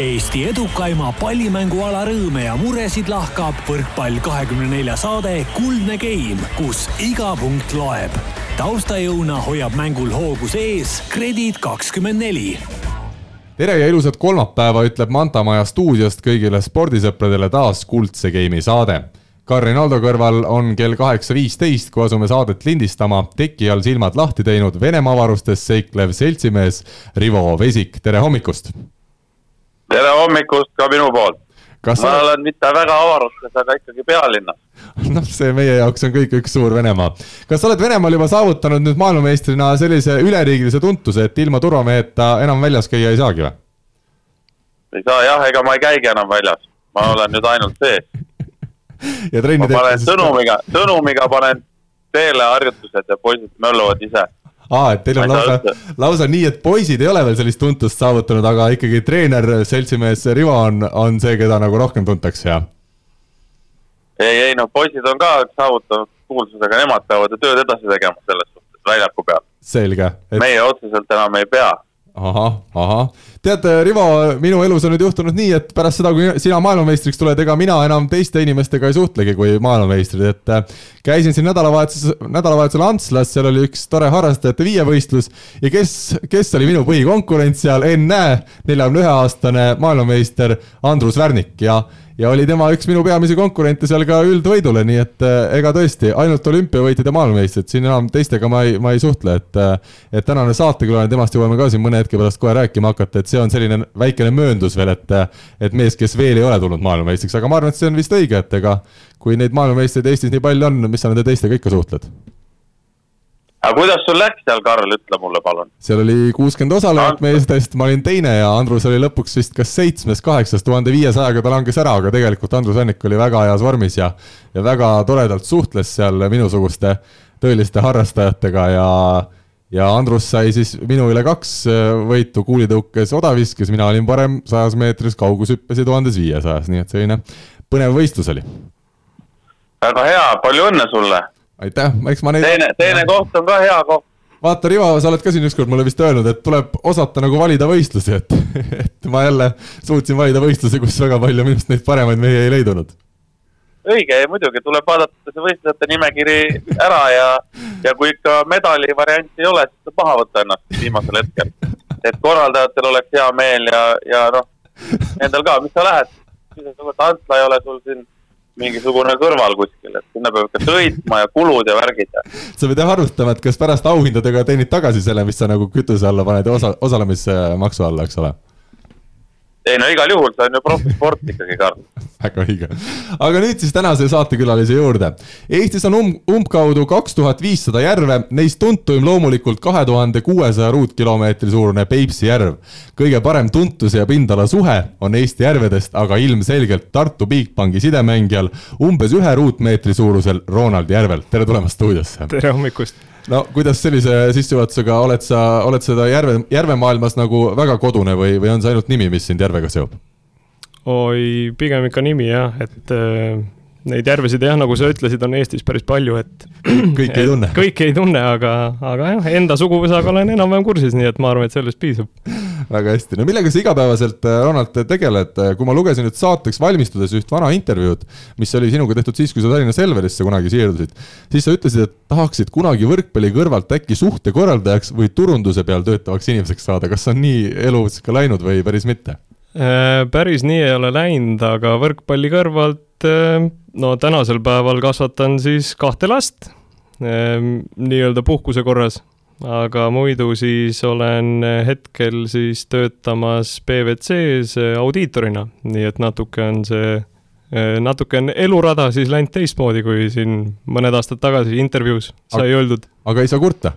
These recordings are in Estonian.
Eesti edukaima pallimänguala rõõme ja muresid lahkab võrkpall kahekümne nelja saade Kuldne Game, kus iga punkt loeb. taustajõuna hoiab mängul hoogus ees Kredit kakskümmend neli tere ja ilusat kolmapäeva, ütleb Manta Maja stuudiost kõigile spordisõpradele taas Kuldse Game'i saade Karin Aldo kõrval on kell kaheksa viisteist, kui asume saadet lindistama, teki all silmad lahti teinud Venemaa avarustes seiklev seltsimees Rivo Vesik, tere hommikust! Tere hommikust ka minu poolt! ma sa... olen mitte väga avarustes, aga ikkagi pealinnas. noh, see meie jaoks on kõik üks suur Venemaa. kas sa oled Venemaal juba saavutanud nüüd maailmameistrina sellise üleriigilise tuntuse, et ilma turvameheta enam väljas käia ei saagi või? ei saa jah, ega ma ei käigi enam väljas, ma olen nüüd ainult sees ja trenni ma panen sõnumiga, sõnumiga panen teele harjutused ja poisid mölluvad ise. Aa, et teil on lausa, lausa nii, et poisid ei ole veel sellist tuntust saavutanud, aga ikkagi treener, seltsimees Rivo on, on see, keda nagu rohkem tuntakse, jah? ei, ei no poisid on ka saavutanud kuulsusega, nemad peavad ju tööd edasi tegema selles suhtes väljaku peal. selge et.... meie otseselt enam ei pea ahah, ahah. tead, Rivo, minu elus on nüüd juhtunud nii, et pärast seda, kui sina maailmameistriks tuled, ega mina enam teiste inimestega ei suhtlegi kui maailmameistrid, et äh, käisin siin nädalavahetuses, nädalavahetusel Antslas, seal oli üks tore harrastajate viievõistlus ja kes, kes oli minu põhikonkurent seal, ennäe, neljakümne ühe aastane maailmameister Andrus Värnik ja ja oli tema üks minu peamisi konkurente seal ka üldvõidule, nii et äh, ega tõesti, ainult olümpiavõitjad ja maailmameistrid, siin enam teistega ma ei, ma ei suhtle, et äh, et tänane saatekülaline, temast jõuame ka siin mõne hetke pärast kohe rääkima hakata, et see on selline väikene mööndus veel, et äh, et mees, kes veel ei ole tulnud maailmameistriks, aga ma arvan, et see on vist õige, et ega kui neid maailmameistreid Eestis nii palju on, mis sa nende teistega ikka suhtled aga kuidas sul läks seal, Karl, ütle mulle palun. seal oli kuuskümmend osalejat meestest, ma olin teine ja Andrus oli lõpuks vist kas seitsmes, kaheksas, tuhande viiesajaga ta langes ära, aga tegelikult Andrus Annik oli väga heas vormis ja ja väga toredalt suhtles seal minusuguste tõeliste harrastajatega ja ja Andrus sai siis minu üle kaks võitu kuulitõukes odaviskes, mina olin parem sajas meetris kaugushüppes ja tuhandes viiesajas, nii et selline põnev võistlus oli. väga hea, palju õnne sulle aitäh, eks ma neid. teine, teine koht on ka hea koht. vaata, Rivo, sa oled ka siin ükskord mulle vist öelnud, et tuleb osata nagu valida võistlusi, et, et ma jälle suutsin valida võistlusi, kus väga palju minust neid paremaid mehi ei leidunud. õige, muidugi tuleb vaadata see võistlejate nimekiri ära ja, ja kui ikka medali varianti ei ole, siis maha võtta ennast viimasel hetkel. et korraldajatel oleks hea meel ja, ja noh, endal ka, mis sa lähed, Antla ei ole sul siin mingisugune kõrval kuskil, et sinna peab ikka sõitma ja kulud ja värgid ja. sa pead jah arvestama, et kas pärast auhindadega teenid tagasi selle, mis sa nagu kütuse alla paned osa, osalemismaksu alla, eks ole ei no igal juhul, see on ju profisport ikkagi, Karl. väga õige. aga nüüd siis tänase saatekülalise juurde. Eestis on um, umbkaudu kaks tuhat viissada järve, neist tuntuim loomulikult kahe tuhande kuuesaja ruutkilomeetri suurune Peipsi järv. kõige parem tuntuse ja pindala suhe on Eesti järvedest aga ilmselgelt Tartu Bigbanki sidemängijal umbes ühe ruutmeetri suurusel Ronald Järvel. tere tulemast stuudiosse! tere hommikust! No kuidas sellise sissejuhatusega oled sa, oled seda järve, järvemaailmas nagu väga kodune või, või on see ainult nimi, mis sind järvega seob? oi, pigem ikka nimi jah, et äh, neid järvesid jah, nagu sa ütlesid, on Eestis päris palju, et. kõiki ei tunne. kõiki ei tunne, aga, aga jah, enda suguvõsaga olen enam-vähem kursis, nii et ma arvan, et sellest piisab väga hästi, no millega sa igapäevaselt, äh, Ronald, tegeled, kui ma lugesin nüüd saateks valmistudes üht vana intervjuud, mis oli sinuga tehtud siis, kui sa Tallinna Selverisse kunagi siirdusid, siis sa ütlesid, et tahaksid kunagi võrkpalli kõrvalt äkki suhtekorraldajaks või turunduse peal töötavaks inimeseks saada, kas on nii elus ka läinud või päris mitte? Äh, päris nii ei ole läinud, aga võrkpalli kõrvalt äh, no tänasel päeval kasvatan siis kahte last nii-öelda puhkuse korras aga muidu siis olen hetkel siis töötamas PwC-s audiitorina, nii et natuke on see, natuke on elurada siis läinud teistmoodi, kui siin mõned aastad tagasi intervjuus sai aga, öeldud. aga ei saa kurta?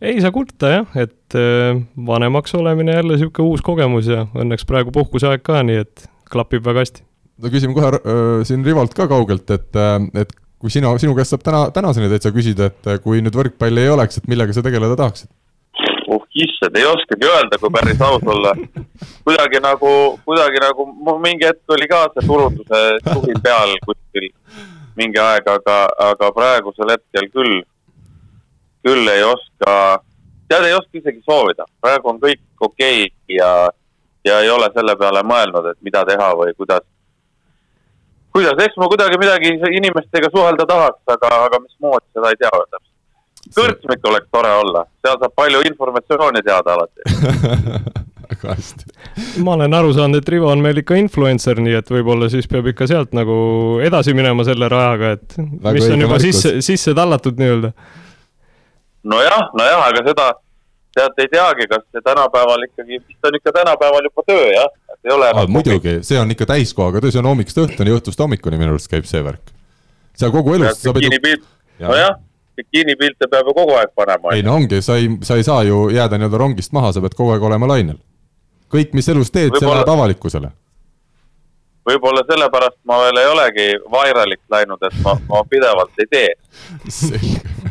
Ei saa kurta jah, et äh, vanemaks olemine jälle niisugune uus kogemus ja õnneks praegu puhkuseaeg ka, nii et klapib väga hästi. no küsime kohe äh, siin Rivolt ka kaugelt, et, äh, et kui sina, sinu käest saab täna, tänaseni täitsa küsida, et eh, kui nüüd võrkpalli ei oleks, et millega sa tegeleda tahaksid? oh issand, ei oskagi öelda, kui päris aus olla. kuidagi nagu, kuidagi nagu mul mingi hetk oli ka see turunduse suvi peal kuskil mingi aeg, aga, aga praegusel hetkel küll, küll ei oska, tead, ei oska isegi soovida. praegu on kõik okei okay ja, ja ei ole selle peale mõelnud, et mida teha või kuidas, kuidas, eks ma kuidagi midagi inimestega suhelda tahaks, aga, aga mismoodi, seda ei tea veel täpselt. kõrtsmik oleks tore olla, seal saab palju informatsiooni teada alati väga hästi. ma olen aru saanud, et Rivo on meil ikka influencer, nii et võib-olla siis peab ikka sealt nagu edasi minema selle rajaga, et Väga mis on juba märkus. sisse, sisse tallatud nii-öelda. Nojah, nojah, aga seda tead ei teagi, kas see tänapäeval ikkagi, vist on ikka tänapäeval juba töö jah, et ei ole. muidugi, see on ikka täiskohaga töö, see on hommikust õhtuni, õhtust hommikuni minu arust käib see värk. sa kogu elust, sa pead ju. nojah bikiinipilte peab ju kogu aeg panema. ei no ongi, sa ei, sa ei saa ju jääda nii-öelda rongist maha, sa pead kogu aeg olema lainel kõik, mis elus teed, see läheb avalikkusele. võib-olla sellepärast ma veel ei olegi vairaliks läinud, et ma, ma pidevalt ei tee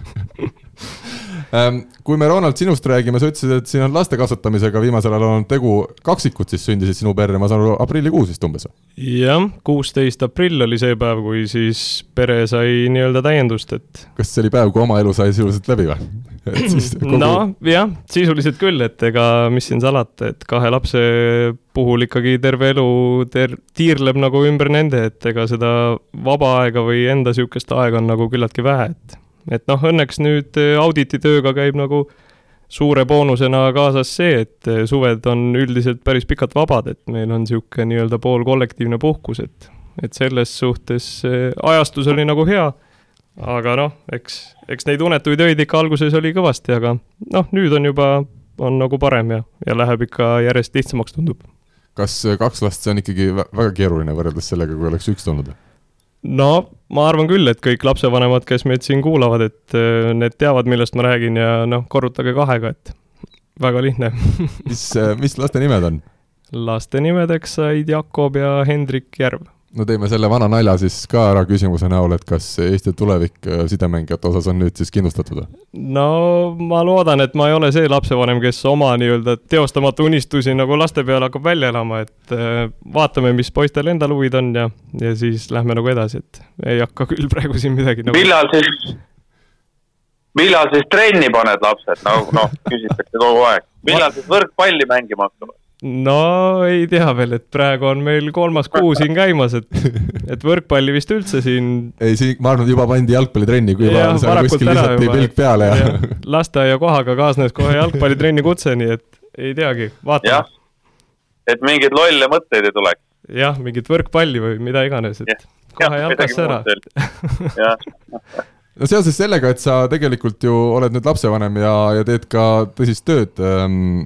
kui me, Ronald, sinust räägime, sa ütlesid, et siin on laste kasvatamisega viimasel ajal olnud tegu, kaksikud siis sündisid sinu perre, ma saan aru, aprillikuus vist umbes? jah, kuusteist aprill oli see päev, kui siis pere sai nii-öelda täiendust, et. kas see oli päev, kui oma elu sai sisuliselt läbi või? kogu... no jah, sisuliselt küll, et ega mis siin salata, et kahe lapse puhul ikkagi terve elu ter-, tiirleb nagu ümber nende, et ega seda vaba aega või enda niisugust aega on nagu küllaltki vähe, et et noh, õnneks nüüd audititööga käib nagu suure boonusena kaasas see, et suved on üldiselt päris pikalt vabad, et meil on niisugune nii-öelda poolkollektiivne puhkus, et et selles suhtes ajastus oli nagu hea aga noh, eks, eks neid unetuid öid ikka alguses oli kõvasti, aga noh, nüüd on juba, on nagu parem ja, ja läheb ikka järjest lihtsamaks, tundub. kas kaks last, see on ikkagi väga keeruline võrreldes sellega, kui oleks üks tulnud? No ma arvan küll, et kõik lapsevanemad, kes meid siin kuulavad, et äh, need teavad, millest ma räägin ja noh, korrutage kahega, et väga lihtne mis, äh, mis laste nimed on? laste nimedeks said Jakob ja Hendrik Järv no teeme selle vana nalja siis ka ära küsimuse näol, et kas Eesti tulevik äh, sidemängijate osas on nüüd siis kindlustatud no ma loodan, et ma ei ole see lapsevanem, kes oma nii-öelda teostamatu unistusi nagu laste peale hakkab välja elama, et äh, vaatame, mis poistel endal huvid on ja, ja siis lähme nagu edasi, et ei hakka küll praegu siin midagi nagu... millal siis, millal siis trenni paned lapsed, no noh, küsitakse kogu aeg, millal siis võrkpalli mängima hakkavad? No ei tea veel, et praegu on meil kolmas kuu siin käimas, et, et võrkpalli vist üldse siin. ei, siin ma arvan, juba pandi jalgpallitrenni, kui juba seal kuskil visati pilk peale ja, ja. lasteaiakohaga kaasnes kohe jalgpallitrenni kutse, nii et ei teagi, vaatame. et mingeid lolle mõtteid ei tuleks. jah, mingit võrkpalli või mida iganes, et ja. kohe jalkasse ära. jah no seoses sellega, et sa tegelikult ju oled nüüd lapsevanem ja, ja teed ka tõsist tööd ähm,,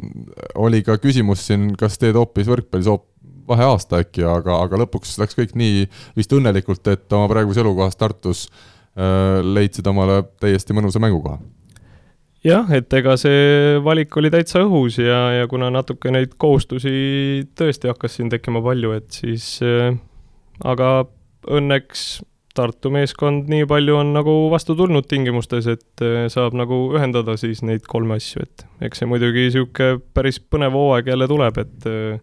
oli ka küsimus siin, kas teed hoopis võrkpallis hoop-, vaheaasta äkki, aga, aga lõpuks läks kõik nii vist õnnelikult, et oma praeguses elukohas Tartus äh, leidsid omale täiesti mõnusa mängukoha. Jah, et ega see valik oli täitsa õhus ja, ja kuna natuke neid kohustusi tõesti hakkas siin tekkima palju, et siis äh, aga õnneks Tartu meeskond nii palju on nagu vastu tulnud tingimustes, et eh, saab nagu ühendada siis neid kolme asju, et eks see muidugi niisugune päris põnev hooaeg jälle tuleb, et eh,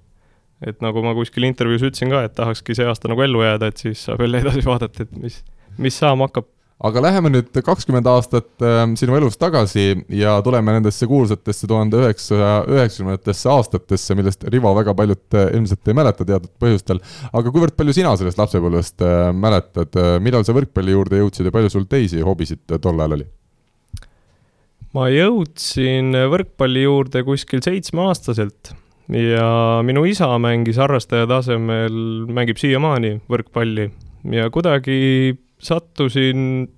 et nagu ma kuskil intervjuus ütlesin ka, et tahakski see aasta nagu ellu jääda, et siis saab jälle edasi vaadata, et mis, mis saama hakkab aga läheme nüüd kakskümmend aastat äh, sinu elust tagasi ja tuleme nendesse kuulsatesse tuhande üheksasaja üheksakümnendatesse aastatesse, millest Rivo väga paljud äh, ilmselt ei mäleta teatud põhjustel. aga kuivõrd palju sina sellest lapsepõlvest äh, mäletad, millal sa võrkpalli juurde jõudsid ja palju sul teisi hobisid tol ajal oli? ma jõudsin võrkpalli juurde kuskil seitsmeaastaselt ja minu isa mängis harrastaja tasemel, mängib siiamaani võrkpalli ja kuidagi sattusin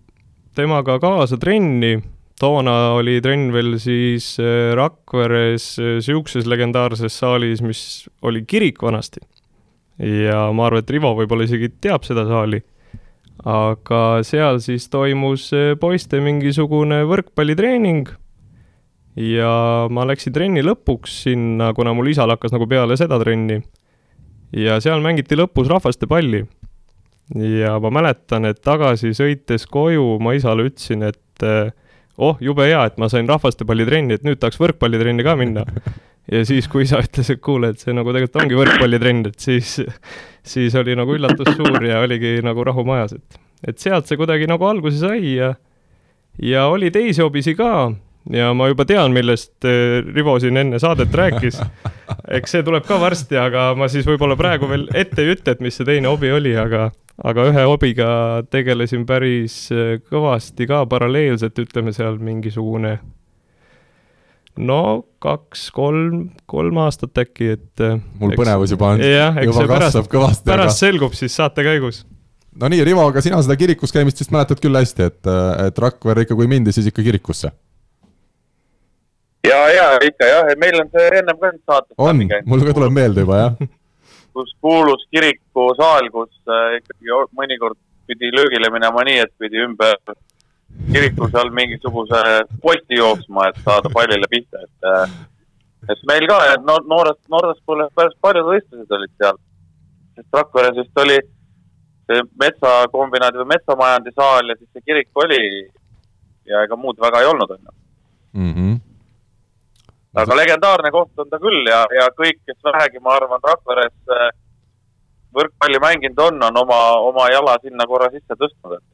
temaga kaasa trenni, toona oli trenn veel siis äh, Rakveres niisuguses äh, legendaarses saalis, mis oli kirik vanasti. ja ma arvan, et Rivo võib-olla isegi teab seda saali. aga seal siis toimus äh, poiste mingisugune võrkpallitreening ja ma läksin trenni lõpuks sinna, kuna mul isal hakkas nagu peale seda trenni. ja seal mängiti lõpus rahvastepalli ja ma mäletan, et tagasi sõites koju ma isale ütlesin, et eh, oh, jube hea, et ma sain rahvastepallitrenni, et nüüd tahaks võrkpallitrenni ka minna. ja siis, kui isa ütles, et kuule, et see nagu tegelikult ongi võrkpallitrenn, et siis, siis oli nagu üllatus suur ja oligi nagu rahu majas, et, et sealt see kuidagi nagu alguse sai ja, ja oli teisi hobisi ka ja ma juba tean, millest äh, Rivo siin enne saadet rääkis. eks see tuleb ka varsti, aga ma siis võib-olla praegu veel ette ei ütle, et mis see teine hobi oli, aga, aga ühe hobiga tegelesin päris äh, kõvasti ka paralleelselt, ütleme seal mingisugune no kaks-kolm, kolm aastat äkki, et. Äh, mul eks, põnevus juba on, juba kasvab pärast, kõvasti. pärast aga... selgub siis saate käigus no nii, Rivo, aga sina seda kirikus käimist vist mäletad küll hästi, et, et Rakvere ikka, kui mindi, siis ikka kirikusse ja, ja ikka jah, et meil on see ennem ka saates. on, mul ka tuleb meelde juba jah kus kuulus kirikusaal, kus äh, ikkagi mõnikord pidi löögile minema nii, et pidi ümber kiriku seal mingisuguse posti jooksma, et saada pallile pihta, et äh, et meil ka, et no noorest, noorest põlvest päris paljud võistlused olid seal. sest Rakveres vist oli see metsakombinaadi või metsamajandisaal ja siis see kirik oli ja ega muud väga ei olnud, onju. Mhm aga legendaarne koht on ta küll ja, ja kõik, kes vähegi, ma arvan, Rakveres äh, võrkpalli mänginud on, on oma, oma jala sinna korra sisse tõstnud, et.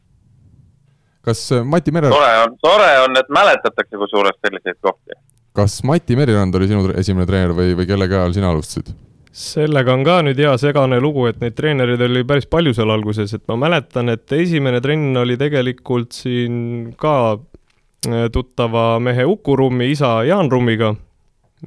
kas äh, Mati Mere-? tore on, tore on, et mäletatakse kusjuures selliseid kohti. kas Mati Merirand oli sinu esimene treener või, või kelle käe all sina alustasid? sellega on ka nüüd hea segane lugu, et neid treenereid oli päris palju seal alguses, et ma mäletan, et esimene trenn oli tegelikult siin ka tuttava mehe Uku Rummi isa Jaan Rummiga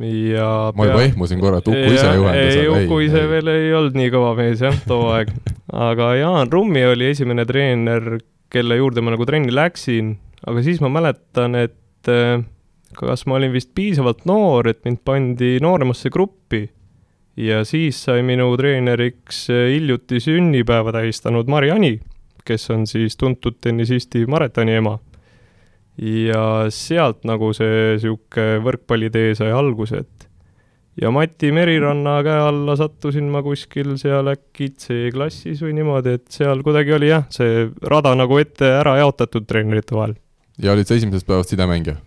ja ma juba ehmusin korra, et Uku ise juhendas. ei, Uku ise ei. veel ei olnud nii kõva mees jah, too aeg. aga Jaan Rummi oli esimene treener, kelle juurde ma nagu trenni läksin, aga siis ma mäletan, et eh, kas ma olin vist piisavalt noor, et mind pandi nooremasse gruppi ja siis sai minu treeneriks eh, hiljuti sünnipäeva tähistanud Mariani, kes on siis tuntud tennisisti Maretani ema ja sealt nagu see sihuke võrkpallitee sai alguse, et ja Mati Meriranna käe alla sattusin ma kuskil seal äkki C-klassis või niimoodi, et seal kuidagi oli jah, see rada nagu ette ära jaotatud treenerite vahel. ja olid sa esimesest päevast sidemängija?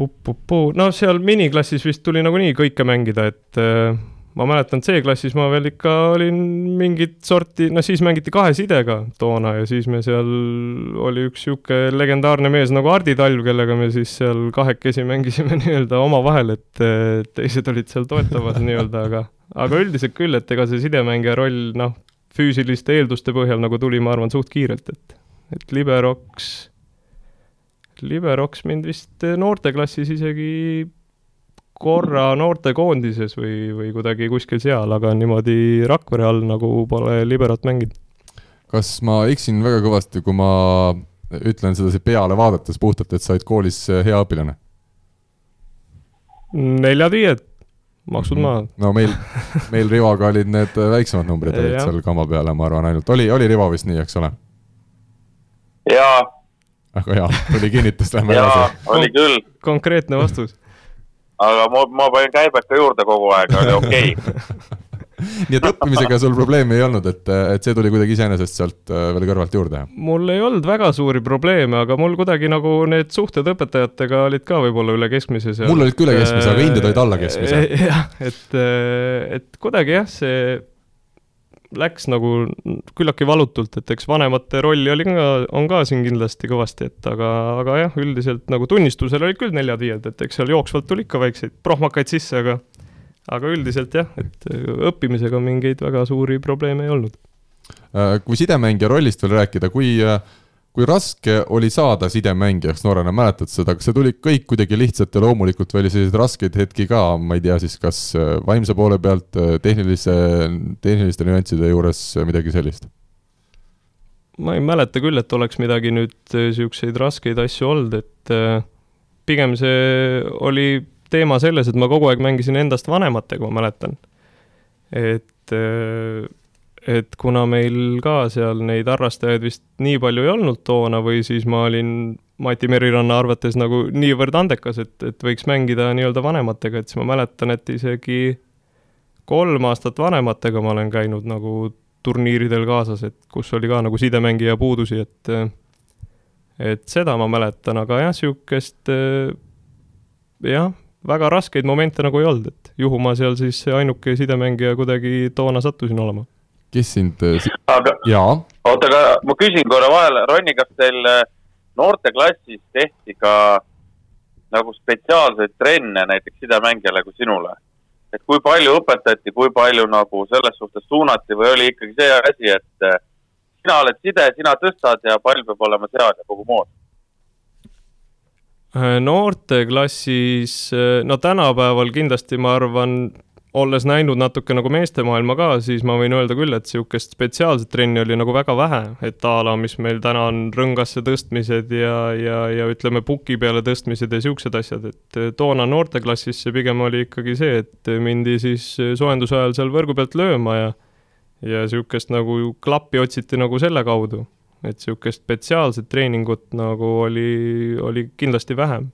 No seal miniklassis vist tuli nagunii kõike mängida, et äh, ma mäletan, C-klassis ma veel ikka olin mingit sorti, no siis mängiti kahe sidega toona ja siis me seal, oli üks niisugune legendaarne mees nagu Hardi Talv, kellega me siis seal kahekesi mängisime nii-öelda omavahel, et teised olid seal toetamas nii-öelda, aga, aga üldiselt küll, et ega see sidemängija roll, noh, füüsiliste eelduste põhjal nagu tuli, ma arvan, suht kiirelt, et, et liberoks, liberoks mind vist noorteklassis isegi korra noortekoondises või, või kuidagi kuskil seal, aga niimoodi Rakvere all nagu pole liberot mänginud. kas ma eksin väga kõvasti, kui ma ütlen sedasi peale vaadates puhtalt, et sa olid koolis hea õpilane? neljad-viied, maksud mhm. maha. no meil, meil Rivoga olid need väiksemad numbrid olid seal kamba peale, ma arvan, ainult oli, oli Rivo vist nii, eks ole? jaa. väga hea, tuli kinnitus, lähme edasi. oli küll. konkreetne vastus aga ma, ma panin käibeka juurde kogu aeg, oli okei okay. nii et õppimisega sul probleemi ei olnud, et, et see tuli kuidagi iseenesest sealt äh, veel kõrvalt juurde? mul ei olnud väga suuri probleeme, aga mul kuidagi nagu need suhted õpetajatega olid ka võib-olla üle keskmise seal. mul olid ka üle keskmise, aga hinded olid alla keskmise. jah, et, et kuidagi jah, see läks nagu küllaltki valutult, et eks vanemate rolli oli ka, on ka siin kindlasti kõvasti, et aga, aga jah, üldiselt nagu tunnistusel olid küll neljad-viied, et eks seal jooksvalt tuli ikka väikseid prohmakaid sisse, aga aga üldiselt jah, et õppimisega mingeid väga suuri probleeme ei olnud. Äh, kui sidemängija rollist veel rääkida, kui äh, kui raske oli saada sidemängijaks noorena, mäletad seda, kas see tuli kõik kuidagi lihtsalt ja loomulikult või oli selliseid raskeid hetki ka, ma ei tea siis, kas äh, vaimse poole pealt, äh, tehnilise, tehniliste nüansside juures äh, midagi sellist? ma ei mäleta küll, et oleks midagi nüüd niisuguseid raskeid asju olnud, et pigem see oli teema selles, et ma kogu aeg mängisin endast vanematega, ma mäletan. et et kuna meil ka seal neid harrastajaid vist nii palju ei olnud toona või siis ma olin Mati Meriranna arvates nagu niivõrd andekas, et, et võiks mängida nii-öelda vanematega, et siis ma mäletan, et isegi kolm aastat vanematega ma olen käinud nagu turniiridel kaasas, et kus oli ka nagu sidemängija puudusi, et et seda ma mäletan, aga jah, niisugust jah, väga raskeid momente nagu ei olnud, et juhu ma seal siis ainuke sidemängija kuidagi toona sattusin olema kes sind äh, aga jaa? oota, aga ma küsin korra vahele, Ronni, kas teil äh, noorteklassis tehti ka nagu spetsiaalseid trenne näiteks sidemängijale kui sinule. et kui palju õpetati, kui palju nagu selles suhtes suunati või oli ikkagi see asi, et äh, sina oled side, sina tõstad ja pall peab olema seal ja kogu mood? noorteklassis, no tänapäeval kindlasti ma arvan, olles näinud natuke nagu meestemaailma ka, siis ma võin öelda küll, et niisugust spetsiaalset trenni oli nagu väga vähe, et a la, mis meil täna on rõngasse tõstmised ja, ja, ja ütleme, puki peale tõstmised ja niisugused asjad, et toona noorteklassis see pigem oli ikkagi see, et mindi siis soojenduse ajal seal võrgu pealt lööma ja ja niisugust nagu klappi otsiti nagu selle kaudu. et niisugust spetsiaalset treeningut nagu oli, oli kindlasti vähem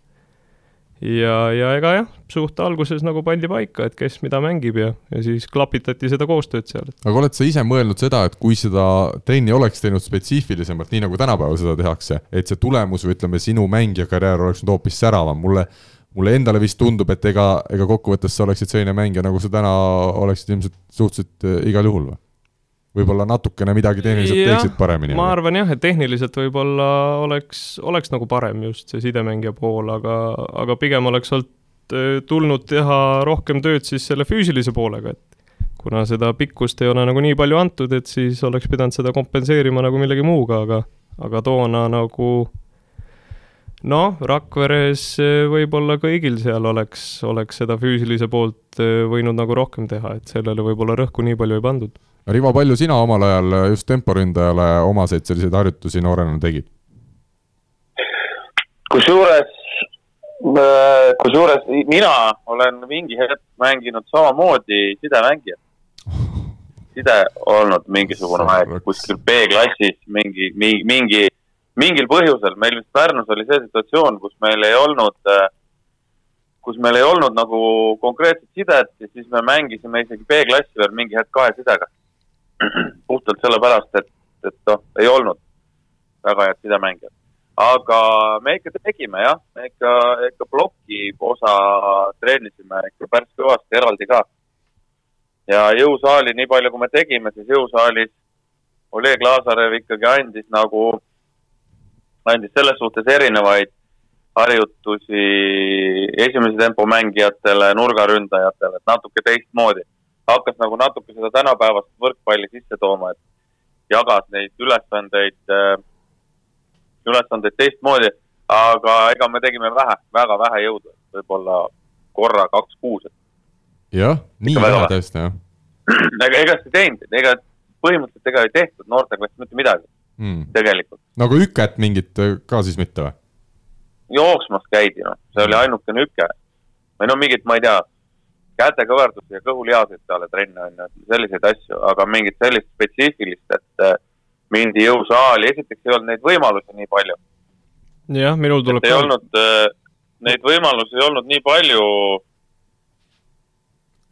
ja, ja ega jah, suht alguses nagu pandi paika, et kes mida mängib ja, ja siis klapitati seda koostööd seal. aga oled sa ise mõelnud seda, et kui seda trenni oleks teinud spetsiifilisemalt, nii nagu tänapäeval seda tehakse, et see tulemus või ütleme, sinu mängijakarjäär oleks nüüd hoopis säravam, mulle mulle endale vist tundub, et ega, ega kokkuvõttes sa oleksid selline mängija, nagu sa täna oleksid ilmselt suhteliselt äh, igal juhul või? Võib-olla natukene midagi tehniliselt ja, teeksid paremini? ma arvan jah, et tehniliselt võib-olla oleks, oleks nagu parem just see sidemängija pool, aga, aga pigem oleks olnud, äh, tulnud teha rohkem tööd siis selle füüsilise poolega, et kuna seda pikkust ei ole nagu nii palju antud, et siis oleks pidanud seda kompenseerima nagu millegi muuga, aga, aga toona nagu noh, Rakveres äh, võib-olla kõigil seal oleks, oleks seda füüsilise poolt äh, võinud nagu rohkem teha, et sellele võib-olla rõhku nii palju ei pandud Rivo, palju sina omal ajal just temporündajale omaseid selliseid harjutusi noorena tegid? kusjuures, äh, kusjuures mina olen mingi hetk mänginud samamoodi sidemängijat. side olnud mingisugune aeg kuskil B-klassis mingi, mingi, mingi, mingil põhjusel. meil vist Pärnus oli see situatsioon, kus meil ei olnud äh, kus meil ei olnud nagu konkreetset sidet ja siis me mängisime isegi B-klassi veel mingi hetk kahe sidega puhtalt sellepärast, et, et noh, ei olnud väga head sidemängijad. aga me ikka tegime jah, me ikka, ikka ploki osa treenisime ikka päris kõvasti eraldi ka. ja jõusaali, nii palju kui me tegime, siis jõusaalis Oleg Lazarev ikkagi andis nagu, andis selles suhtes erinevaid harjutusi esimese tempo mängijatele, nurgaründajatele, et natuke teistmoodi hakkas nagu natuke seda tänapäevast võrkpalli sisse tooma, et jagas neid ülesandeid, äh, ülesandeid teistmoodi, aga ega me tegime vähe, väga vähe jõudu, võib-olla korra kaks kuus. jah, nii vähe tõesti, jah. ega, ega seda ei teinud, ega põhimõtteliselt ega ei tehtud noorteklassis mitte midagi mm., tegelikult. no aga üket mingit äh, ka siis mitte või? jooksmas käidi, noh, see oli ainukene üke. või no mingit, ma ei tea kätekõverdusi ja kõhulihaseid peale trenne on ju, selliseid asju, aga mingit sellist spetsiifilist, et äh, mindi jõusaali, esiteks ei olnud neid võimalusi nii palju. jah, minul tuleb et ei olnud äh,, neid võimalusi ei olnud nii palju.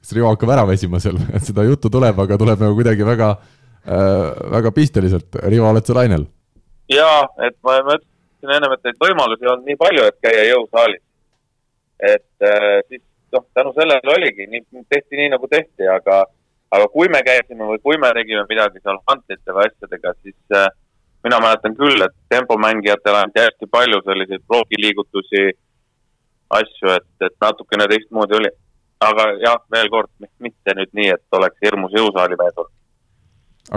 kas Rivo hakkab ära väsima seal, et seda juttu tuleb, aga tuleb nagu kuidagi väga äh,, väga pisteliselt. Rivo, oled sa lainel? jaa, et ma, ma ütlesin ennem, et neid võimalusi ei olnud nii palju, et käia jõusaalis. et äh, siis noh, tänu sellele oligi, nii, tehti nii, nagu tehti, aga, aga kui me käisime või kui me tegime midagi seal hantlite või asjadega, siis äh, mina mäletan küll, et tempomängijatele anti hästi palju selliseid blogiliigutusi, asju, et, et natukene teistmoodi oli. aga jah, veel kord, mitte nüüd nii, et oleks hirmus jõusaali mees olnud.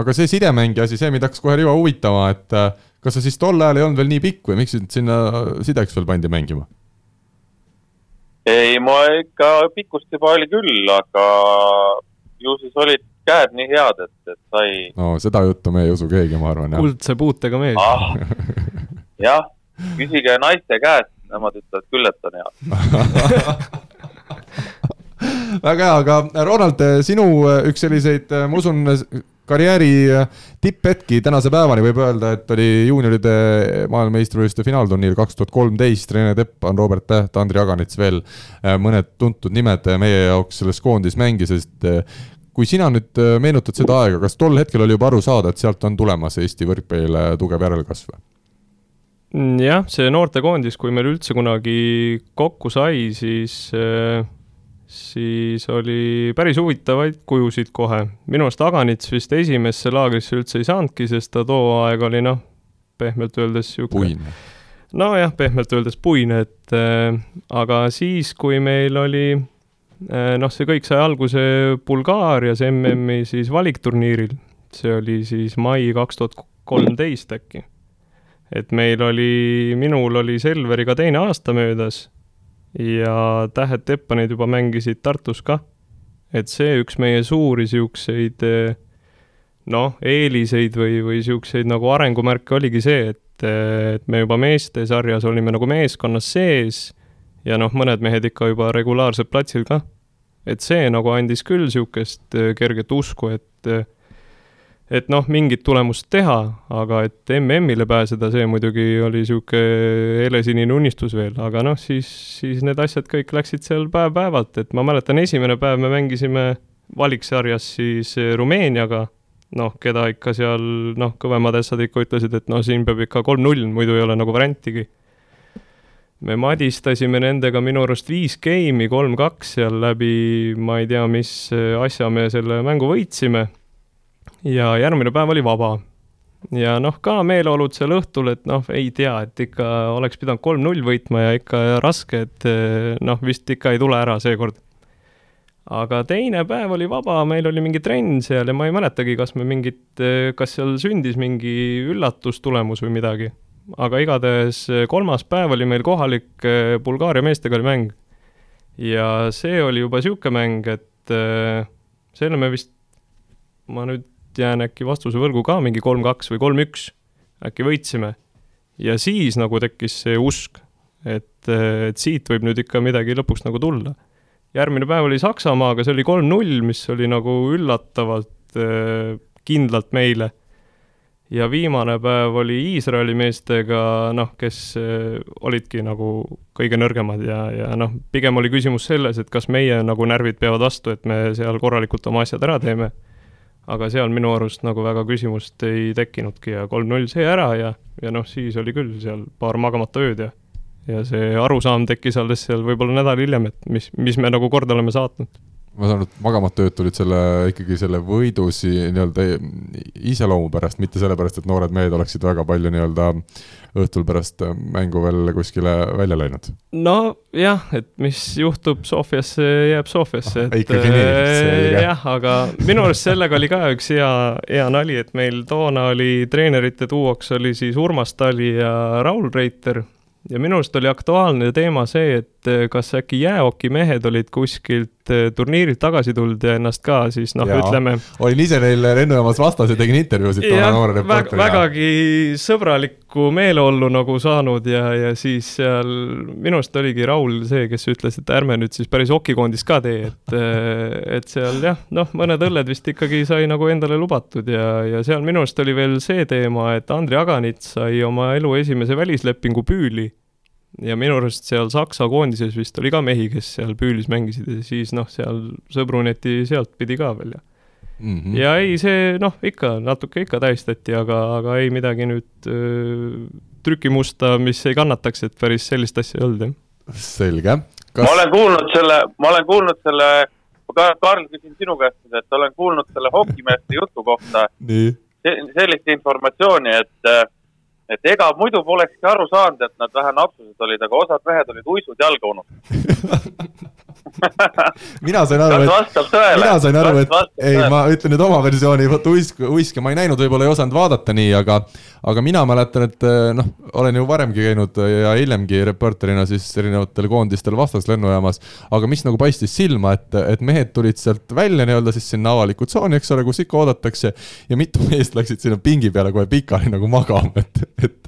aga see sidemängija asi, see mind hakkas kohe Rivo huvitama, et äh, kas sa siis tol ajal ei olnud veel nii pikk või miks sind sinna sideks veel pandi mängima? Ei, ma ikka pikkust juba oli küll, aga ju siis olid käed nii head, et, et sai. no seda juttu me ei usu keegi, ma arvan. kuldse puutega mees ah,. jah, küsige naiste käest, nemad ütlevad küll, et on hea väga hea, aga Ronald, sinu üks selliseid, ma usun, karjääri tipphetki tänase päevani võib öelda, et oli juunioride maailmameistrivõistluste finaalturniir kaks tuhat kolmteist, Rene Teppan, Robert Täht, Andri Aganits veel, äh, mõned tuntud nimed meie jaoks selles koondis mängisid. kui sina nüüd äh, meenutad seda aega, kas tol hetkel oli juba aru saada, et sealt on tulemas Eesti võrkpallile tugev järelkasv? Mm, jah, see noortekoondis, kui meil üldse kunagi kokku sai, siis äh siis oli päris huvitavaid kujusid kohe. minu arust Aganits vist esimesse laagrisse üldse ei saanudki, sest ta too aeg oli noh, pehmelt öeldes sihuke nojah, pehmelt öeldes puine, et äh, aga siis, kui meil oli äh, noh, see kõik sai alguse Bulgaarias MM-i siis valikturniiril, see oli siis mai kaks tuhat kolmteist äkki. et meil oli, minul oli Selveriga teine aasta möödas ja Tähed Teppanid juba mängisid Tartus ka. et see üks meie suuri siukseid noh, eeliseid või, või siukseid nagu arengumärke oligi see, et et, et me juba meestesarjas olime nagu meeskonnas sees ja noh, mõned mehed ikka juba regulaarselt platsil ka. et see nagu andis küll niisugust äh, kerget usku, et et noh, mingit tulemust teha, aga et MM-ile pääseda, see muidugi oli niisugune helesinine unistus veel, aga noh, siis, siis need asjad kõik läksid seal päev-päevalt, et ma mäletan, esimene päev me mängisime valiksarjas siis Rumeeniaga noh, keda ikka seal noh, kõvemad ässad ikka ütlesid, et no siin peab ikka kolm-null, muidu ei ole nagu variantigi. me madistasime nendega minu arust viis geimi, kolm-kaks seal läbi, ma ei tea, mis asja me selle mängu võitsime. Ja järgmine päev oli vaba. ja noh, ka meeleolud seal õhtul, et noh, ei tea, et ikka oleks pidanud kolm-null võitma ja ikka raske, et noh, vist ikka ei tule ära seekord aga teine päev oli vaba, meil oli mingi trenn seal ja ma ei mäletagi, kas me mingit, kas seal sündis mingi üllatustulemus või midagi. aga igatahes kolmas päev oli meil kohalik eh, Bulgaaria meestega oli mäng. ja see oli juba niisugune mäng, et eh, selle me vist, ma nüüd jään äkki vastuse võrgu ka, mingi kolm-kaks või kolm-üks äkki võitsime. ja siis nagu tekkis see usk, et, et siit võib nüüd ikka midagi lõpuks nagu tulla järgmine päev oli Saksamaaga, see oli kolm-null, mis oli nagu üllatavalt äh, kindlalt meile. ja viimane päev oli Iisraeli meestega, noh, kes äh, olidki nagu kõige nõrgemad ja, ja noh, pigem oli küsimus selles, et kas meie nagu närvid peavad vastu, et me seal korralikult oma asjad ära teeme. Aga seal minu arust nagu väga küsimust ei tekkinudki ja kolm-null sai ära ja, ja noh, siis oli küll seal paar magamata ööd ja ja see arusaam tekkis alles seal võib-olla nädal hiljem, et mis, mis me nagu korda oleme saatnud. Ma saan aru, et magamata ööd tulid selle ikkagi selle võidusi nii-öelda iseloomu pärast, mitte sellepärast, et noored mehed oleksid väga palju nii-öelda õhtul pärast mängu veel kuskile välja läinud. nojah, et mis juhtub Sofiasse, jääb Sofiasse, et ah, nii, äh, jah, aga minu arust sellega oli ka üks hea, hea nali, et meil toona oli treenerite duoks oli siis Urmas Tali ja Raul Reiter ja minu arust oli aktuaalne teema see, et kas äkki jäähokimehed olid kuskilt eh, turniirilt tagasi tulnud ja ennast ka siis noh, ütleme. olin ise neil lennujaamas vastas ja tegin intervjuusid toona noore reporteriga. vägagi sõbralikku meeleollu nagu saanud ja, ja siis seal minu arust oligi Raul see, kes ütles, et ärme nüüd siis päris hokikoondist ka tee, et, eh, et seal jah, noh, mõned õlled vist ikkagi sai nagu endale lubatud ja, ja seal minu arust oli veel see teema, et Andri Aganits sai oma elu esimese välislepingu Püüli ja minu arust seal Saksa koondises vist oli ka mehi, kes seal Püülis mängisid ja siis noh, seal sõbruneti sealtpidi ka veel ja mm. -hmm. ja ei, see noh, ikka natuke ikka tähistati, aga, aga ei midagi nüüd öö, trükimusta, mis ei kannataks, et päris sellist asja ei olnud jah. selge Kas.... ma olen kuulnud selle, ma olen kuulnud selle, Karl, küsin sinu käest, et olen kuulnud selle hokimeeste jutu kohta sellist informatsiooni, et et ega muidu polekski aru saanud, et nad vähe napsused olid, aga osad mehed olid uisud jalga unustanud mina sain aru, et, mina sain aru, et ei, ma ütlen nüüd oma versiooni, vot uisk, uiske ma ei näinud, võib-olla ei osanud vaadata nii, aga aga mina mäletan, et eh, noh, olen ju varemgi käinud ja hiljemgi reporterina siis erinevatel koondistel vastas lennujaamas, aga mis nagu paistis silma, et, et mehed tulid sealt välja nii-öelda siis sinna avalikku tsooni, eks ole, kus ikka oodatakse ja mitu meest läksid sinna pingi peale kohe pikali nagu magama, et, et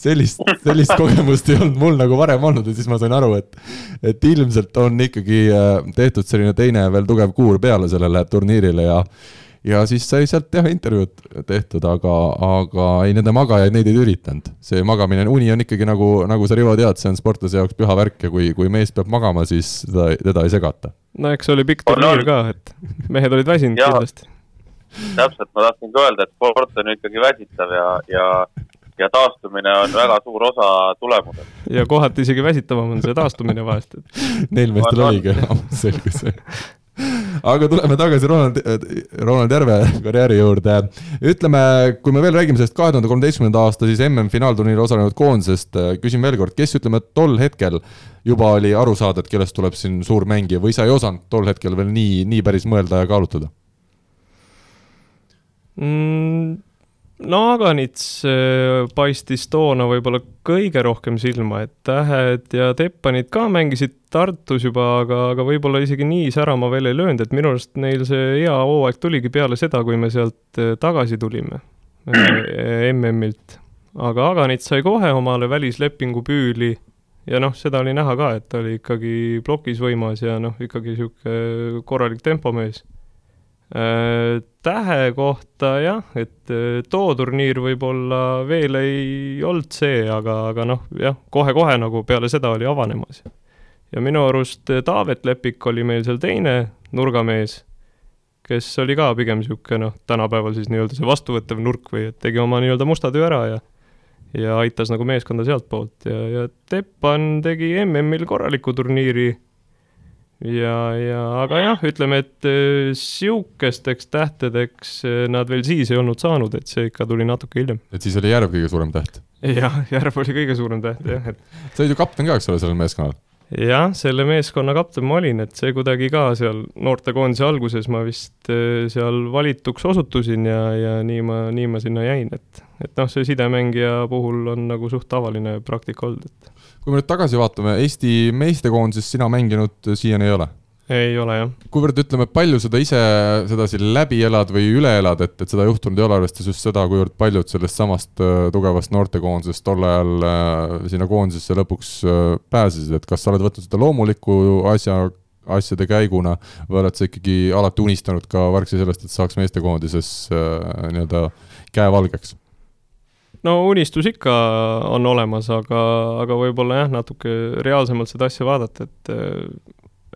sellist, sellist kogemust ei olnud mul nagu varem olnud ja siis ma sain aru, et, et ilmselt on ikkagi äh, tehtud selline teine veel tugev kuur peale sellele turniirile ja ja siis sai sealt teha intervjuud tehtud, aga, aga ei, nende magajaid, neid ei üritanud. see magamine, uni on ikkagi nagu, nagu sa, Rivo, tead, see on sportlase jaoks püha värk ja kui, kui mees peab magama, siis teda, teda ei segata. no eks oli pikk turniir ka, et mehed olid väsinud kindlasti. täpselt, ma tahtsin ka öelda, et sport on ikkagi väsitav ja, ja ja taastumine on väga suur osa tulemusest. ja kohati isegi väsitavam on see taastumine vahest, et Neil meestel oligi, selge see aga tuleme tagasi Ronald, Ronald Järve karjääri juurde. ütleme, kui me veel räägime sellest kahe tuhande kolmeteistkümnenda aasta siis MM-finaalturniiril osalenud koondisest, küsin veel kord, kes ütleme tol hetkel juba oli aru saada, et kellest tuleb siin suur mängija või sa ei osanud tol hetkel veel nii, nii päris mõelda ja kaalutleda mm,? No Aganits äh, paistis toona võib-olla kõige rohkem silma, et Tähed ja Teppanid ka mängisid Tartus juba, aga, aga võib-olla isegi nii särama veel ei löönud, et minu arust neil see hea hooaeg tuligi peale seda, kui me sealt äh, tagasi tulime äh, MM-ilt. aga Aganits sai kohe omale välislepingu püüli ja noh, seda oli näha ka, et ta oli ikkagi plokis võimas ja noh, ikkagi niisugune korralik tempomees tähe kohta jah, et äh, too turniir võib-olla veel ei olnud see, aga, aga noh, jah, kohe-kohe nagu peale seda oli avanemas. ja minu arust äh, Taavet Lepik oli meil seal teine nurgamees, kes oli ka pigem niisugune noh, tänapäeval siis nii-öelda see vastuvõttev nurk või et tegi oma nii-öelda musta töö ära ja ja aitas nagu meeskonda sealtpoolt ja, ja Teppan tegi MM-il korraliku turniiri ja, ja aga jah, ütleme, et äh, sihukesteks tähtedeks äh, nad veel siis ei olnud saanud, et see ikka tuli natuke hiljem. et siis oli Järv kõige suurem täht? jah, Järv oli kõige suurem täht jah, et. sa olid ju kapten ka, eks ole, sellel meeskonnal? jah, selle meeskonna kapten ma olin, et see kuidagi ka seal noortekoondise alguses ma vist äh, seal valituks osutusin ja, ja nii ma, nii ma sinna jäin, et, et noh, see sidemängija puhul on nagu suht tavaline praktika olnud, et kui me nüüd tagasi vaatame, Eesti meestekoondises sina mänginud siiani ei ole? ei ole jah. kuivõrd ütleme, palju seda ise sedasi läbi elad või üle elad, et, et seda juhtunud ei ole, arvestades just seda, kuivõrd paljud sellest samast äh, tugevast noortekoondisest tol ajal äh, sinna koondisesse lõpuks äh, pääsesid, et kas sa oled võtnud seda loomuliku asja, asjade käiguna või oled sa ikkagi alati unistanud ka vargsi sellest, et saaks meestekoondises nii-öelda käe valgeks? No unistus ikka on olemas, aga, aga võib-olla jah, natuke reaalsemalt seda asja vaadata, et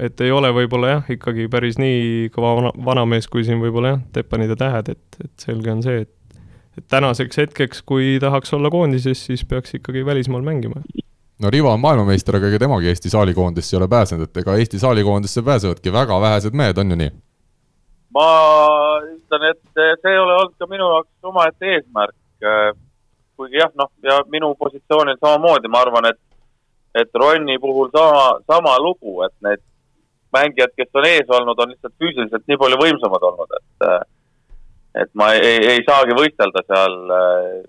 et ei ole võib-olla jah, ikkagi päris nii kõva vana, vanamees, kui siin võib-olla jah, Teppanid ja Tähed, et, et selge on see, et et tänaseks hetkeks, kui tahaks olla koondises, siis peaks ikkagi välismaal mängima. no Rivo on maailmameister, aga ega temagi Eesti saalikoondisse ei ole pääsenud, et ega Eesti saalikoondisse pääsevadki väga vähesed mehed, on ju nii? ma ütlen, et see ei ole olnud ka minu jaoks omaette eesmärk kuigi jah, noh, ja minu positsioonil samamoodi, ma arvan, et, et Ronni puhul sama, sama lugu, et need mängijad, kes on ees olnud, on lihtsalt füüsiliselt nii palju võimsamad olnud, et et ma ei, ei saagi võistelda seal,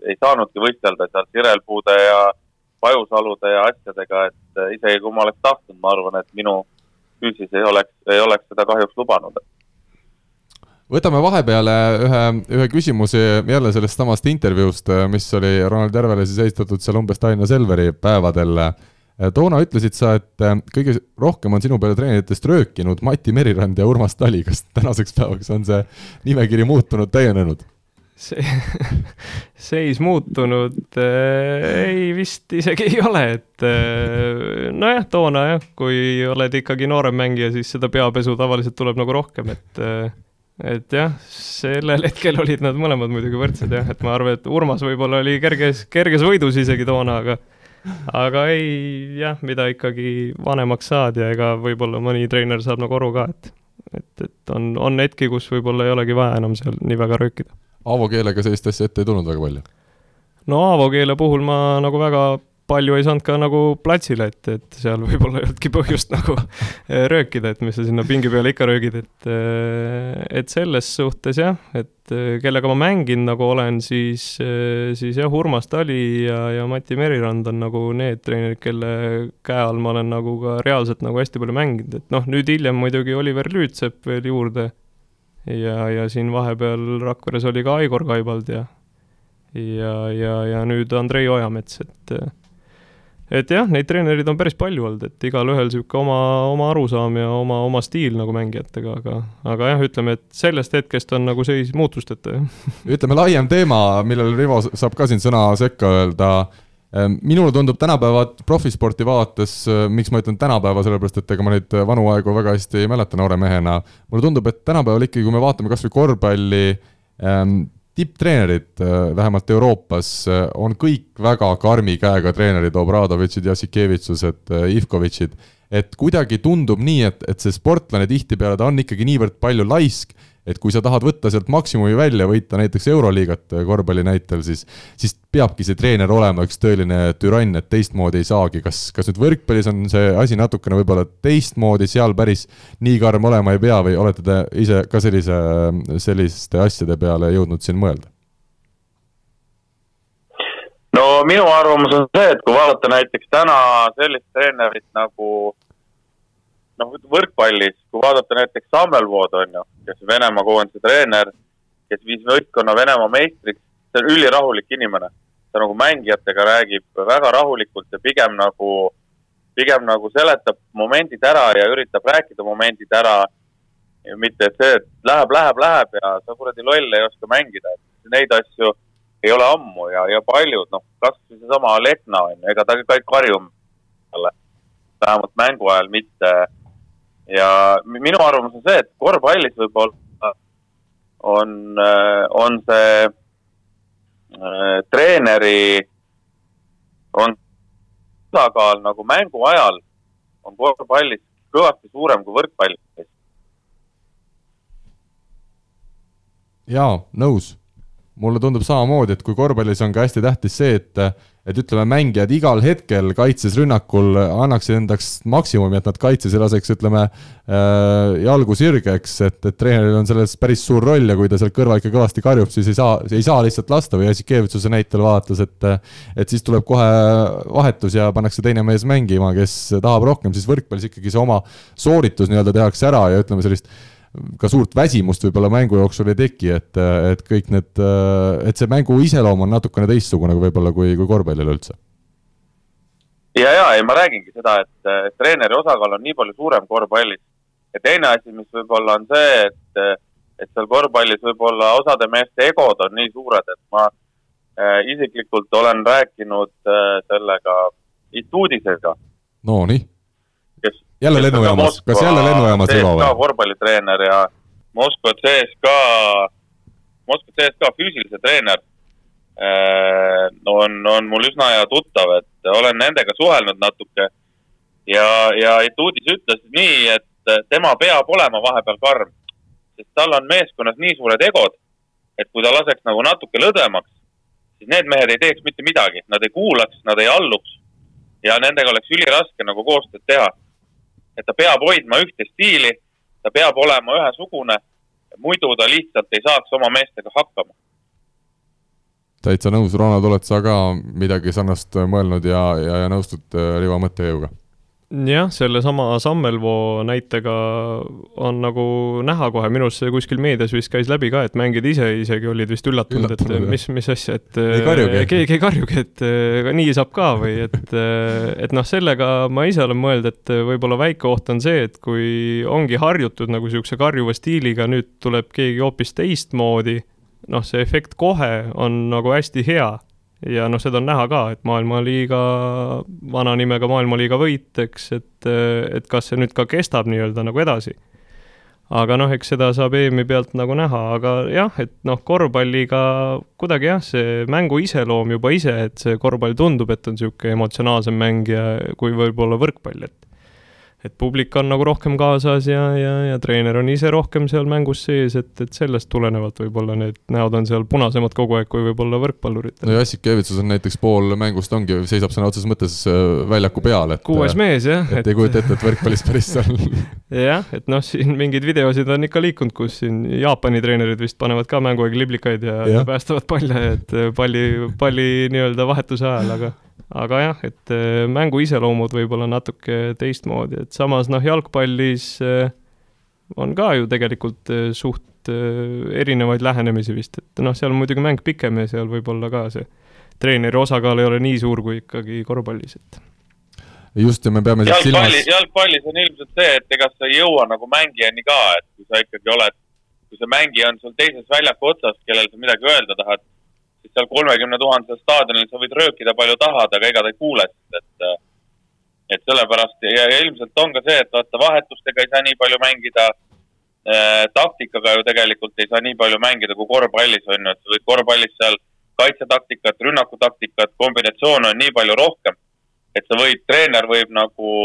ei saanudki võistelda seal sirelpuude ja pajusalude ja asjadega, et isegi kui ma oleks tahtnud, ma arvan, et minu füüsis ei oleks, ei oleks seda kahjuks lubanud võtame vahepeale ühe, ühe küsimuse jälle sellest samast intervjuust, mis oli Ronald Järvele siis esitatud seal umbes Tallinna Selveri päevadel. toona ütlesid sa, et kõige rohkem on sinu peale treeneritest röökinud Mati Merirand ja Urmas Tali, kas tänaseks päevaks on see nimekiri muutunud, täienenud? see, seis muutunud äh, ei, vist isegi ei ole, et äh, nojah, toona jah, kui oled ikkagi noorem mängija, siis seda peapesu tavaliselt tuleb nagu rohkem, et äh, et jah, sellel hetkel olid nad mõlemad muidugi võrdsed jah, et ma arvan, et Urmas võib-olla oli kerges, kerges võidus isegi toona, aga aga ei jah, mida ikkagi vanemaks saad ja ega võib-olla mõni treener saab nagu aru ka, et et, et on, on hetki, kus võib-olla ei olegi vaja enam seal nii väga röökida. Aavo keelega sellist asja ette ei tulnud väga palju? no Aavo keele puhul ma nagu väga palju ei saanud ka nagu platsile, et, et seal võib-olla ei olnudki põhjust nagu eh, röökida, et mis sa sinna pingi peale ikka röögid, et eh, et selles suhtes jah, et eh, kellega ma mänginud nagu olen, siis, siis jah, Urmas Tali ja, ja Mati Merirand on nagu need treenerid, kelle käe all ma olen nagu ka reaalselt nagu hästi palju mänginud, et noh, nüüd hiljem muidugi Oliver Lüütsepp veel juurde ja, ja siin vahepeal Rakveres oli ka Igor Kaibald ja ja, ja, ja nüüd Andrei Ojamets, et et jah, neid treenereid on päris palju olnud, et igalühel niisugune oma, oma arusaam ja oma, oma stiil nagu mängijatega, aga, aga jah, ütleme, et sellest hetkest on nagu seis muutusteta, jah. ütleme, laiem teema, millele Rivo saab ka siin sõna sekka öelda, ehm, minule tundub tänapäeva profisporti vaadates, miks ma ütlen tänapäeva, sellepärast et ega ma neid vanu aegu väga hästi ei mäleta noore mehena, mulle tundub, et tänapäeval ikkagi, kui me vaatame kas või korvpalli, ehm, tipptreenerid, vähemalt Euroopas, on kõik väga karmi käega treenerid, Obradovitšid, Jassikevitsused, Ivkovitšid. Et kuidagi tundub nii, et, et see sportlane tihtipeale, ta on ikkagi niivõrd palju laisk, et kui sa tahad võtta sealt maksimumi välja, võita näiteks Euroliigat korvpalli näitel, siis, siis peabki see treener olema üks tõeline türann, et teistmoodi ei saagi. kas, kas nüüd võrkpallis on see asi natukene võib-olla teistmoodi, seal päris nii karm olema ei pea või olete te ise ka sellise, selliste asjade peale jõudnud siin mõelda? no minu arvamus on see, et kui vaadata näiteks täna sellist treenerit nagu noh, võrkpallis, kui vaadata näiteks Sammelvood on ju, kes Venemaa koondise treener, kes viis võistkonna Venemaa meistriks, see on ülirahulik inimene. ta nagu mängijatega räägib väga rahulikult ja pigem nagu, pigem nagu seletab momendid ära ja üritab rääkida momendid ära. mitte et see, et läheb, läheb, läheb ja sa kuradi loll ei oska mängida, et neid asju ei ole ammu ja, ja paljud, noh, kasvõi seesama Lehtna on ju, ega ta ka ei karju talle, vähemalt mängu ajal mitte. Ja minu arvamus on see, et korvpallis võib-olla on, on see äh, treeneri, on tasakaal nagu mängu ajal on korvpallis kõvasti suurem kui võrkpallis. jaa, nõus mulle tundub samamoodi, et kui korvpallis on ka hästi tähtis see, et et ütleme, mängijad igal hetkel kaitses, rünnakul annaksid endaks maksimumi, et nad kaitses ei laseks, ütleme äh,, jalgu sirgeks, et, et treeneril on selles päris suur roll ja kui ta seal kõrval ikka kõvasti karjub, siis ei saa, ei saa lihtsalt lasta või Jassikevitsuse näitel vaadates, et et siis tuleb kohe vahetus ja pannakse teine mees mängima, kes tahab rohkem, siis võrkpallis ikkagi see oma sooritus nii-öelda tehakse ära ja ütleme, sellist ka suurt väsimust võib-olla mängu jooksul ei teki, et, et kõik need, et see mängu iseloom on natukene teistsugune võib-olla kui, kui korvpallil üldse. ja, ja ei, ma räägingi seda, et, treeneri osakaal on nii palju suurem korvpallis. ja teine asi, mis võib-olla on see, et, et seal korvpallis võib-olla osade meeste egod on nii suured, et ma äh, isiklikult olen rääkinud äh, sellega Istuudisega. Nonii jälle lennujaamas, kas jälle lennujaamas Ivo või? korvpallitreener ja Moskva CSKA, Moskva CSKA füüsilise treener äh, on, on mul üsna hea tuttav, et olen nendega suhelnud natuke. ja, ja Etuudis ütles nii, et tema peab olema vahepeal karm, sest tal on meeskonnas nii suured egod, et kui ta laseks nagu natuke lõdvemaks, siis need mehed ei teeks mitte midagi, nad ei kuulaks, nad ei alluks ja nendega oleks üliraske nagu koostööd teha et ta peab hoidma ühte stiili, ta peab olema ühesugune, muidu ta lihtsalt ei saaks oma meestega hakkama. täitsa nõus, Ronald, oled sa ka midagi sarnast mõelnud ja, ja, ja nõustud äh, Rivo mõttejõuga? Jah, sellesama Sammelvoo näitega on nagu näha kohe, minu arust see kuskil meedias vist käis läbi ka, et mängijad ise isegi olid vist üllatunud, et mis, mis asja, et keegi ei karjugi, et nii saab ka või et, et noh, sellega ma ise olen mõelnud, et võib-olla väike oht on see, et kui ongi harjutud nagu niisuguse karjuva stiiliga, nüüd tuleb keegi hoopis teistmoodi, noh, see efekt kohe on nagu hästi hea ja noh, seda on näha ka, et maailmaliiga, vana nimega maailmaliiga võit, eks, et, et kas see nüüd ka kestab nii-öelda nagu edasi. aga noh, eks seda saab EM-i pealt nagu näha, aga jah, et noh, korvpalliga kuidagi jah, see mängu iseloom juba ise, et see korvpall tundub, et on niisugune emotsionaalsem mäng ja kui võib-olla võrkpall, et et publik on nagu rohkem kaasas ja, ja, ja treener on ise rohkem seal mängus sees, et, et sellest tulenevalt võib-olla need näod on seal punasemad kogu aeg, kui võib-olla võrkpalluritel. no Jassik Evitsus on näiteks pool mängust ongi, seisab sõna otseses mõttes äh, väljaku peal, et kuues mees, jah. et ei kujuta ette, et võrkpallis päris seal jah, et noh, siin mingeid videosid on ikka liikunud, kus siin Jaapani treenerid vist panevad ka mänguaeg liblikaid ja, ja. ja päästavad palle, et palli, palli nii-öelda vahetuse ajal, aga aga jah, et äh, mängu iseloomud võib-olla natuke teistmoodi, et samas noh, jalgpallis äh, on ka ju tegelikult äh, suht erinevaid lähenemisi vist, et noh, seal on muidugi mäng pikem ja seal võib-olla ka see treeneri osakaal ei ole nii suur kui ikkagi korvpallis, et. Just, ja me peame jalgpalli silmas..., jalgpallis on ilmselt see, et ega sa ei jõua nagu mängijani ka, et kui sa ikkagi oled, kui see mängija on sul teises väljaku otsas, kellel sa midagi öelda tahad, seal kolmekümne tuhandesel staadionil sa võid röökida palju tahad, aga ega ta ei kuule sind, et et sellepärast ja, ja ilmselt on ka see, et vaata vahetustega ei saa nii palju mängida. äh, taktikaga ju tegelikult ei saa nii palju mängida kui korvpallis on ju, et sa võid korvpallis seal kaitsetaktikat, rünnakutaktikat, kombinatsioone on nii palju rohkem, et sa võid, treener võib nagu,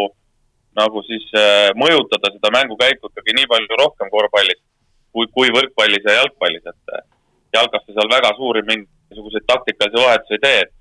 nagu siis äh, mõjutada seda mängukäiku ikkagi nii palju rohkem korvpallis kui, kui võrkpallis ja jalgpallis, et äh, jalkas sa seal väga suuri mingisuguseid taktikalisi vahetusi ei tee, et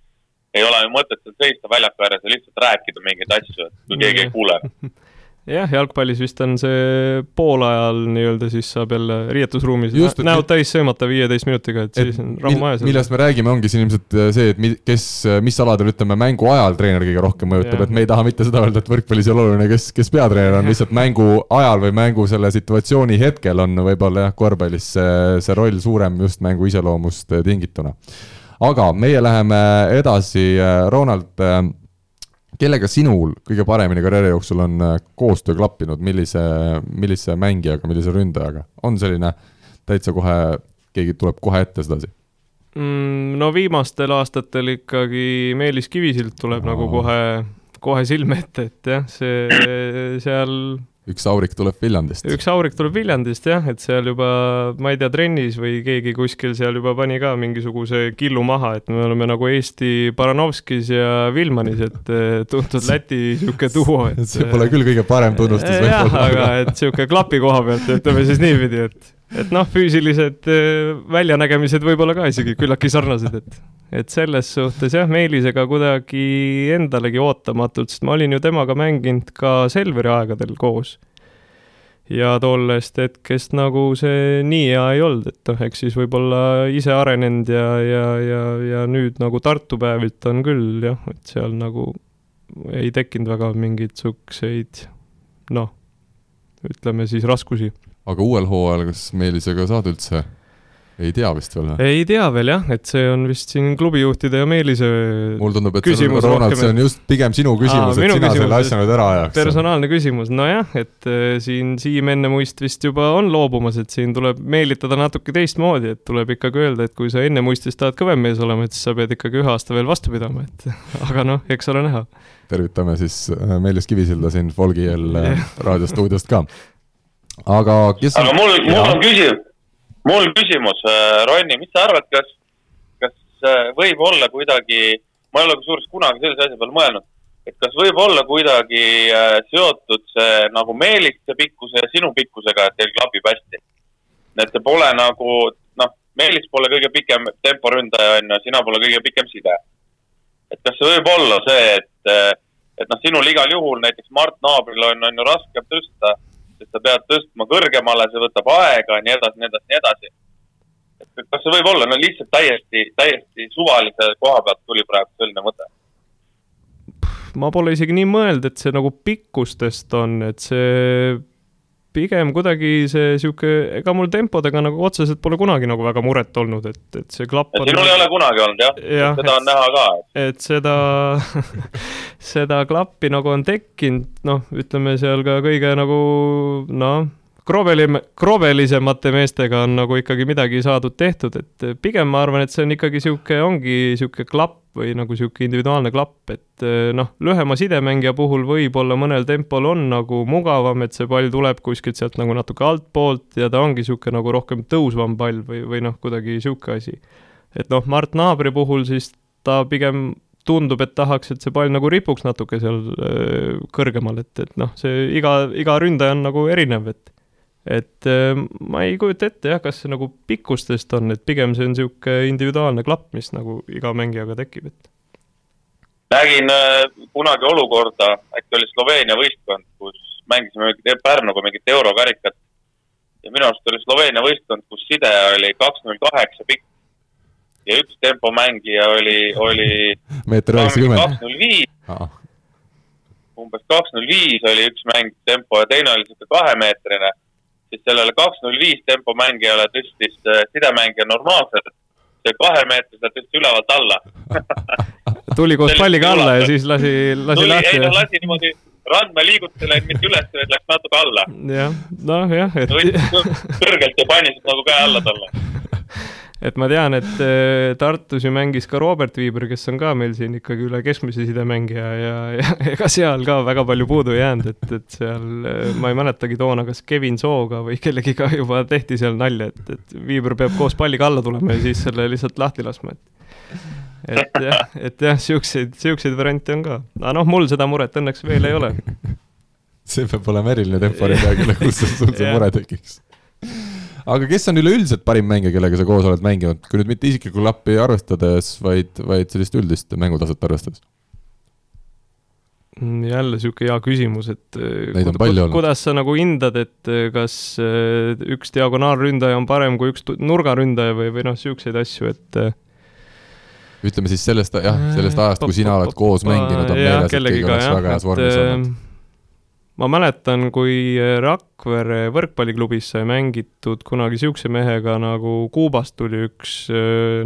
ei ole ju mõtet seal seista väljaku ääres ja lihtsalt rääkida mingeid asju, et kui keegi ei kuule jah, jalgpallis vist on see poolajal nii-öelda, siis saab jälle riietusruumis Just, näod täis söömata viieteist minutiga, et siis on rahu majas. millest me räägime, ongi siin ilmselt äh, see, et mi- kes, mis aladel ütleme mängu ajal treener kõige rohkem mõjutab, et me ei taha mitte seda öelda, et võrkpallis ei ole oluline, kes, kes peatreener on, lihtsalt mängu ajal või mängu selle situatsiooni hetkel on võib-olla jah, korvpallis see, see roll suurem just mängu iseloomust äh, tingituna. aga meie läheme edasi, Ronald, äh, kellega sinul kõige paremini karjääri jooksul on äh, koostöö klappinud, millise, millise mängijaga, millise ründajaga, on selline täitsa kohe, keegi tuleb kohe ette sedasi? mm, no viimastel aastatel ikkagi Meelis Kivisild tuleb Aa. nagu kohe, kohe silme ette, et jah, see seal üks aurik tuleb Viljandist. üks aurik tuleb Viljandist jah, et seal juba, ma ei tea, trennis või keegi kuskil seal juba pani ka mingisuguse killu maha, et me oleme nagu Eesti Baranovskis ja Vilmanis, et eh, tuntud Läti sihuke duo, et. see pole küll kõige parem tunnustus jah, võib-olla. aga et sihuke klapi koha pealt, ütleme siis niipidi, et, et noh, füüsilised eh, väljanägemised võib-olla ka isegi küllaltki sarnased, et, et selles suhtes jah, Meelisega kuidagi endalegi ootamatult, sest ma olin ju temaga mänginud ka Selveri aegadel koos ja tollest hetkest nagu see nii hea ei olnud, et noh, eks siis võib-olla ise arenenud ja, ja, ja, ja nüüd nagu Tartu päevilt on küll jah, et seal nagu ei tekkinud väga mingeid siukseid noh, ütleme siis raskusi. aga uuel hooajal, kas Meelisega saad üldse? Ei tea vist veel või? ei tea veel jah, et see on vist siin klubijuhtide ja Meelise mul tundub, et see on, küsimus Ronald, see on just pigem sinu küsimus, et sina küsimus, selle asja nüüd ära ajaks. personaalne küsimus, nojah, et äh, siin Siim Ennemuist vist juba on loobumas, et siin tuleb meelitada natuke teistmoodi, et tuleb ikkagi öelda, et kui sa Ennemuistist tahad kõvem mees olema, et siis sa pead ikkagi ühe aasta veel vastu pidama, et aga noh, eks ole näha. tervitame siis äh, Meelis Kivisilda siin Folgiel äh, raadiostuudiost ka. aga kes aga mul, mul on küsimus, mul küsimus, Ronni, mis sa arvad, kas, kas äh, võib olla kuidagi, ma ei ole kusjuures kunagi sellise asja peale mõelnud, et kas võib olla kuidagi äh, seotud see nagu Meeliste pikkuse ja sinu pikkusega, et teil klapib hästi? et see pole nagu, noh, Meelis pole kõige pikem temporündaja, on ju, sina pole kõige pikem side. et kas see võib olla see, et, äh, et noh, sinul igal juhul näiteks Mart Naabril on, on ju raskem tõsta sest sa pead tõstma kõrgemale, see võtab aega, nii edasi, nii edasi, nii edasi. et kas see võib olla, no lihtsalt täiesti, täiesti suvalise koha pealt tuli praegu selline mõte? ma pole isegi nii mõelnud, et see nagu pikkustest on, et see pigem kuidagi see sihuke, ega mul tempodega nagu otseselt pole kunagi nagu väga muret olnud, et, et see klapp sinul ei ole kunagi olnud jah Jah, seda on näha ka. et seda seda klappi nagu on tekkinud, noh, ütleme seal ka kõige nagu noh, krobelim-, krobelisemate meestega on nagu ikkagi midagi saadud tehtud, et pigem ma arvan, et see on ikkagi sihuke, ongi sihuke klapp või nagu sihuke individuaalne klapp, et noh, lühema sidemängija puhul võib-olla mõnel tempol on nagu mugavam, et see pall tuleb kuskilt sealt nagu natuke altpoolt ja ta ongi sihuke nagu rohkem tõusvam pall või, või noh, kuidagi sihuke asi. et noh, Mart Naabri puhul siis ta pigem tundub, et tahaks, et see pall nagu ripuks natuke seal öö, kõrgemal, et, et noh, see iga, iga ründaja on nagu erinev, et et öö, ma ei kujuta ette jah, kas see nagu pikkustest on, et pigem see on niisugune individuaalne klapp, mis nagu iga mängijaga tekib, et. Nägin äh, kunagi olukorda, äkki oli Sloveenia võistkond, kus mängisime mingit Pärnuga mingit eurokarikat. ja minu arust oli Sloveenia võistkond, kus side oli kaks null kaheksa pikk. ja üks tempomängija oli, oli meeter üheksakümmend. Kaks null viis. Umbes kaks null viis oli üks mäng tempo ja teine oli sihuke kahemeetrine, siis sellele kaks null viis tempomängijale tõstis äh, sidemängija normaalselt see kahemeetrise tõstis ülevalt alla. tuli koos palliga alla ja siis lasi, lasi tuli, ei lahti no lasi niimoodi randme liigutusele, mitte üles, vaid läks natuke alla. jah, noh jah, et kõrgelt ja pani sealt nagu käe alla talle. et ma tean, et äh, Tartus ju mängis ka Robert Viiber, kes on ka meil siin ikkagi üle keskmise sidemängija ja, ja ega seal ka väga palju puudu ei jäänud, et, et seal äh, ma ei mäletagi toona, kas Kevin Sooga või kellegiga juba tehti seal nalja, et, et Viiber peab koos palliga alla tulema ja siis selle lihtsalt lahti laskma, et et jah, et jah, siukseid, siukseid variante on ka, aga noh, mul seda muret õnneks veel ei ole. see peab olema eriline tempo nüüd hea küll, kus sul see mure tekiks aga kes on üleüldiselt parim mängija, kellega sa koos oled mänginud, kui nüüd mitte isiklikku lappi arvestades, vaid, vaid sellist üldist mängutaset arvestades? Mm, jälle sihuke hea küsimus, et äh, Neid on palju olnud. kuidas sa nagu hindad, et äh, kas äh, üks diagonaalründaja on parem kui üks nurgaründaja või, või noh, siukseid asju, et ütleme siis sellest, jah, sellest ajast, kui sina oled koos mänginud, on meeles, et keegi oleks väga heas vormis olnud ma mäletan, kui Rakvere võrkpalliklubis sai mängitud kunagi niisuguse mehega nagu Kuubast tuli üks,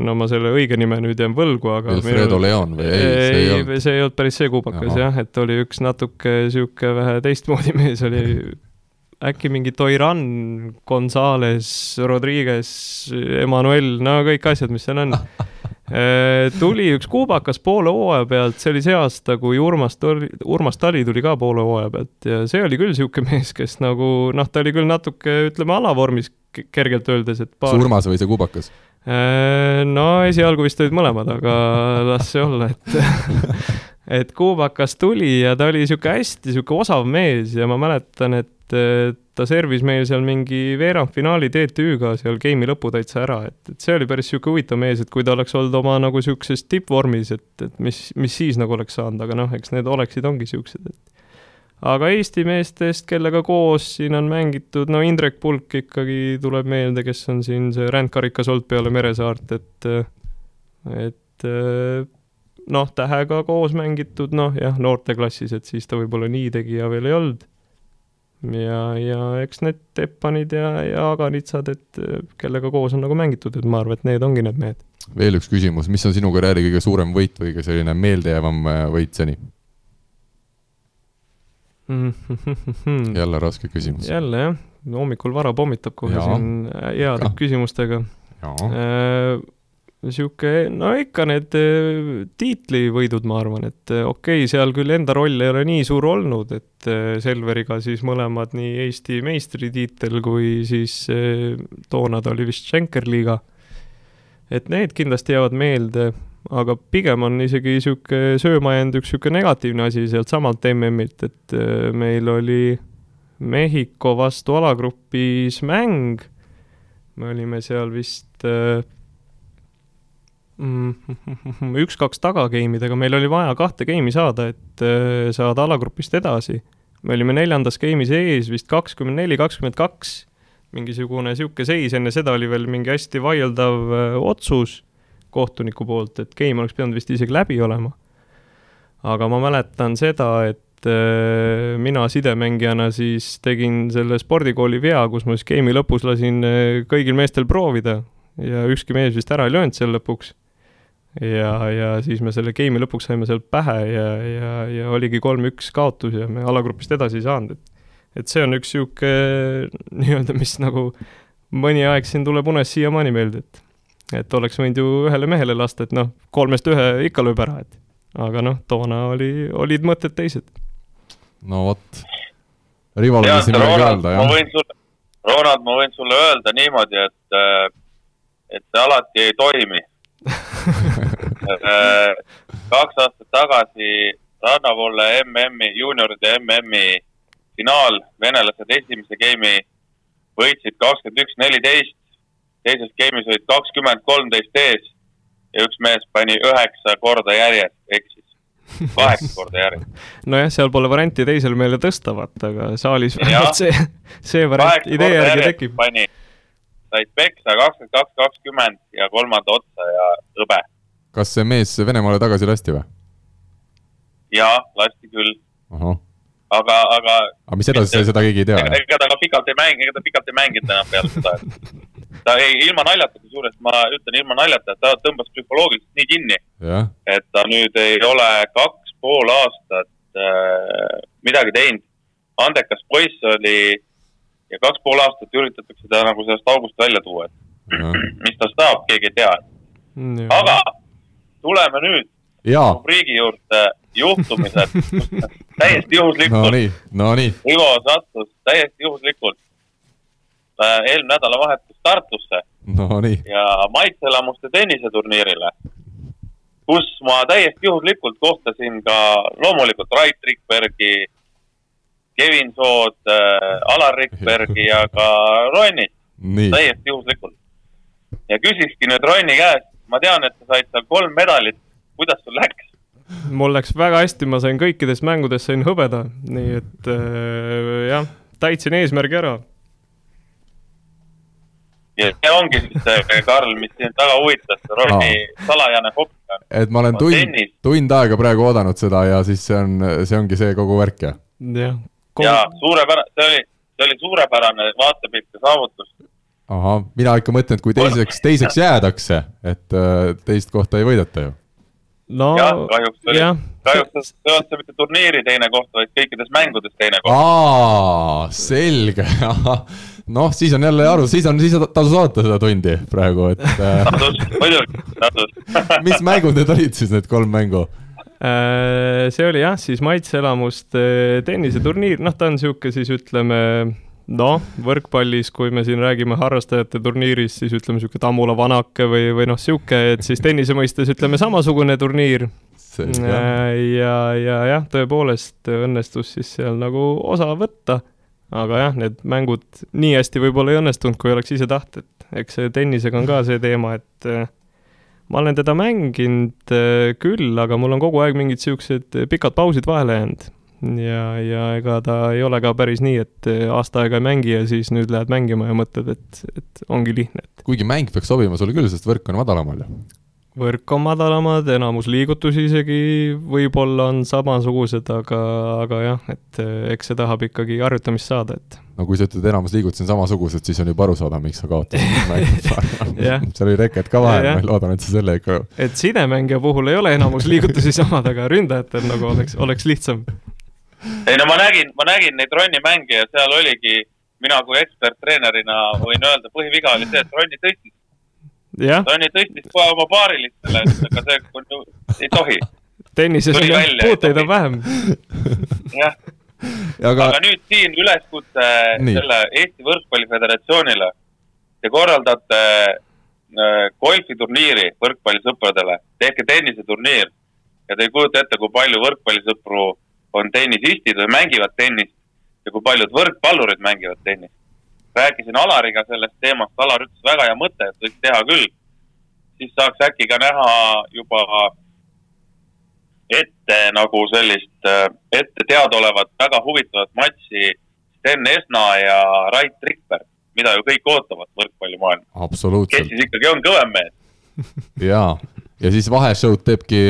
no ma selle õige nime nüüd jään võlgu, aga Alfredo meil... Leon või? Ei, see ei olnud? see ei olnud päris see kuubakas jah, et oli üks natuke niisugune vähe teistmoodi mees, oli äkki mingi Toiran, Gonzales, Rodriguez, Emmanuel, no kõik asjad, mis seal on tuli üks kuubakas poole hooaja pealt, see oli see aasta, kui Urmas Tali, Urmas Tali tuli ka poole hooaja pealt ja see oli küll niisugune mees, kes nagu noh, ta oli küll natuke, ütleme, alavormis kergelt öeldes, et paar... see Urmas või see kuubakas? Äh, no esialgu vist olid mõlemad, aga las see olla, et et kuubakas tuli ja ta oli niisugune hästi niisugune osav mees ja ma mäletan, et ta servis meil seal mingi veerandfinaali TTÜ-ga seal game'i lõpu täitsa ära, et, et see oli päris niisugune huvitav mees, et kui ta oleks olnud oma nagu niisuguses tippvormis, et, et mis, mis siis nagu oleks saanud, aga noh, eks need oleksid ongi niisugused, et. Aga Eesti meestest, kellega koos siin on mängitud, no Indrek Pulk ikkagi tuleb meelde, kes on siin see rändkarikas olnud peale Meresaart, et et noh, Tähega koos mängitud, noh jah, noorteklassis, et siis ta võib-olla nii tegija veel ei olnud. ja, ja eks need Teppanid ja, ja Aganitsad, et kellega koos on nagu mängitud, et ma arvan, et need ongi need mehed. veel üks küsimus, mis on sinu karjääri kõige suurem võit või ka selline meeldejäävam äh, võit seni? jälle raske küsimus. jälle jah, hommikul vara pommitab kohe siin heade küsimustega niisugune, no ikka need äh, tiitlivõidud, ma arvan, et äh, okei okay,, seal küll enda roll ei ole nii suur olnud, et äh, Selveriga siis mõlemad nii Eesti meistritiitel kui siis toona ta oli vist Schenker-liiga. et need kindlasti jäävad meelde, aga pigem on isegi niisugune sööma jäänud üks niisugune negatiivne asi sealtsamalt MM-ilt, et meil oli Mehhiko vastu alagrupis mäng, me olime seal vist Mm, üks-kaks taga game idega, meil oli vaja kahte game'i saada, et äh, saada alagrupist edasi. me olime neljandas game'is ees vist kakskümmend neli, kakskümmend kaks, mingisugune niisugune seis, enne seda oli veel mingi hästi vaieldav äh, otsus kohtuniku poolt, et game oleks pidanud vist isegi läbi olema. aga ma mäletan seda, et äh, mina sidemängijana siis tegin selle spordikooli vea, kus ma siis game'i lõpus lasin kõigil meestel proovida ja ükski mees vist ära ei löönud seal lõpuks ja, ja siis me selle game'i lõpuks saime sealt pähe ja, ja, ja oligi kolm-üks kaotus ja me alagrupist edasi ei saanud, et et see on üks niisugune nii-öelda, mis nagu mõni aeg siin tuleb unes siiamaani meelde, et et oleks võinud ju ühele mehele lasta, et noh, kolmest ühe ikka lööb ära, et aga noh, toona oli, olid mõtted teised. no vot, Rival on siin midagi öelda, jah? ma võin sulle, Ronald, ma võin sulle öelda niimoodi, et, et see alati ei toimi kaks aastat tagasi Rannavolle MM-i, juunioride MM-i finaal, venelased esimese game'i võitsid kakskümmend üks, neliteist. teises game'is olid kakskümmend, kolmteist ees ja üks mees pani üheksa korda järjest, eksis kaheksa korda järjest. nojah, seal pole varianti teisel meele tõsta, vaata, aga saalis vähemalt see, see variant idee järgi tekib. pani said peksa kakskümmend kaks, kakskümmend ja kolmanda otsa ja hõbe. kas see mees Venemaale tagasi lasti või? jaa, lasti küll. aga, aga. aga mis edasi sai, seda keegi ei tea? ega ta ka pikalt ei mängi, ega ta pikalt ei mänginud enam peale seda, et ta ei, ilma naljata, kusjuures ma ütlen ilma naljata, et ta tõmbas psühholoogiliselt nii kinni, et ta nüüd ei ole kaks pool aastat äh, midagi teinud. andekas poiss oli ja kaks pool aastat üritatakse ta nagu sellest august välja tuua, et mis tast saab, keegi ei tea. aga tuleme nüüd rubriigi juurde, juhtumised, täiesti juhuslikult. No nii, no nii, Ivo sattus täiesti juhuslikult äh, eelmine nädalavahetus Tartusse no nii, ja maitseelamuste tenniseturniirile, kus ma täiesti juhuslikult kohtasin ka loomulikult Rait Rikbergi, Kevin Sood äh,, Alar Rikbergi ja ka Ronnit, nii, täiesti juhuslikult. ja küsikski nüüd Ronni käest, ma tean, et sa said seal kolm medalit, kuidas sul läks? mul läks väga hästi, ma sain kõikides mängudes sain hõbeda, nii et äh, jah, täitsin eesmärgi ära. ja see ongi siis see, Karl, mis sind väga huvitas, Ronni salajane hopp et ma olen tund tund aega praegu oodanud seda ja siis see on, see ongi see kogu värk ja. jah. Ja suurepärane, see oli, see oli suurepärane vaatepilt ja saavutus. ahah, mina ikka mõtlen, et kui teiseks, teiseks jäädakse, et äh, teist kohta ei võideta ju. no jah, kahjuks oli, kahjuks see ei olnud see mitte turniiri teine koht, vaid kõikides mängudes teine koht. aa, selge, noh, siis on jälle aru, siis on, siis tasus oodata seda tundi praegu, et äh, tasus, muidugi, tasus. mis mängud need olid siis, need kolm mängu? Äh, see oli jah, siis maitseelamuste tenniseturniir, noh, ta on niisugune siis ütleme noh, võrkpallis, kui me siin räägime harrastajate turniirist, siis ütleme niisugune Tammula vanake või, või noh, niisugune, et siis tennise mõistes ütleme samasugune turniir. selge, ja, ja jah, tõepoolest õnnestus siis seal nagu osa võtta. aga jah, need mängud nii hästi võib-olla ei õnnestunud, kui oleks ise tahtnud. eks see tennisega on ka see teema, et äh, ma olen teda mänginud äh, küll, aga mul on kogu aeg mingid siuksed pikad pausid vahele jäänud. ja, ja ega ta ei ole ka päris nii, et äh, aasta aega ei mängi ja siis nüüd lähed mängima ja mõtled, et, et ongi lihtne, kuigi mäng peaks sobima sulle küll, sest võrk on madalamal ju. Võrk on madalamad, enamus liigutusi isegi võib-olla on samasugused, aga, aga jah, et eh, eks see tahab ikkagi harjutamist saada, et no kui sa ütled, enamus liigutused on samasugused, siis on juba aru saada, miks sa kaotasid seal oli reket ka vahel, ma loodan, et sa selle ikka et sidemängija puhul ei ole enamus liigutusi samad, aga ründajatel nagu oleks, oleks lihtsam. ei no ma nägin, ma nägin neid Ronni mänge ja seal oligi, mina kui eksperttreenerina võin öelda, põhiviga oli see, et Ronni tõstis, Ronni tõstis kohe oma paarilistele, et ega see on ju, ei tohi, tennises on jah puuteid on vähem. jah. aga aga nüüd siin üleskutse selle Eesti Võrkpalli Föderatsioonile. Te korraldate äh, golfiturniiri võrkpallisõpradele, tehke tenniseturniir ja te ei kujuta ette, kui palju võrkpallisõpru on tennisistid või mängivad tennist ja kui paljud võrkpallurid mängivad tennist. Rääkisin Alariga sellest teemast, Alar ütles väga hea mõte, et võiks teha küll. siis saaks äkki ka näha juba ette nagu sellist äh, ette teadaolevat väga huvitavat matši Sten Esna ja Rait Rikberg, mida ju kõik ootavad võrkpallimaailmas. kes absoluutselt siis ikkagi on kõvem mees? jaa, ja siis vaheshow'd teebki,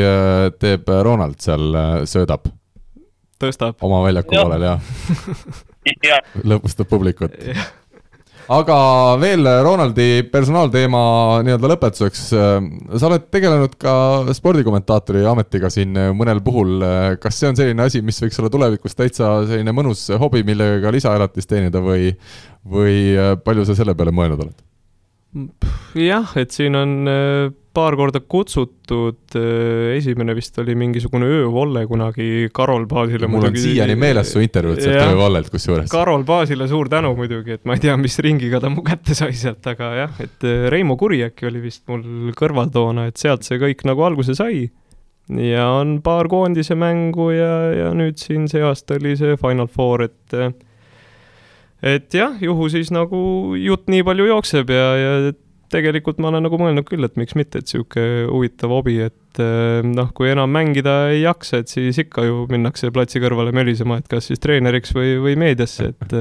teeb Ronald seal, söödab tõstab. oma väljaku Jah. poolel ja jah, lõbustab publikut. Aga veel Ronaldi personaalteema nii-öelda lõpetuseks. sa oled tegelenud ka spordikommentaatori ametiga siin mõnel puhul. kas see on selline asi, mis võiks olla tulevikus täitsa selline mõnus hobi, millega lisaelatist teenida või, või palju sa selle peale mõelnud oled? jah, et siin on äh, paar korda kutsutud, esimene vist oli mingisugune öövolle kunagi Karol Paasile mul on siiani meeles su intervjuud sealt Jah. öövallelt kusjuures. Karol Paasile suur tänu muidugi, et ma ei tea, mis ringiga ta mu kätte sai sealt, aga jah, et äh, Reimo Kuri äkki oli vist mul kõrval toona, et sealt see kõik nagu alguse sai. ja on paar koondise mängu ja, ja nüüd siin see aasta oli see Final Four, et äh, et jah, juhu siis nagu jutt nii palju jookseb ja, ja tegelikult ma olen nagu mõelnud küll, et miks mitte, et sihuke huvitav hobi, et eh, noh, kui enam mängida ei jaksa, et siis ikka ju minnakse platsi kõrvale mölisema, et kas siis treeneriks või, või meediasse, et,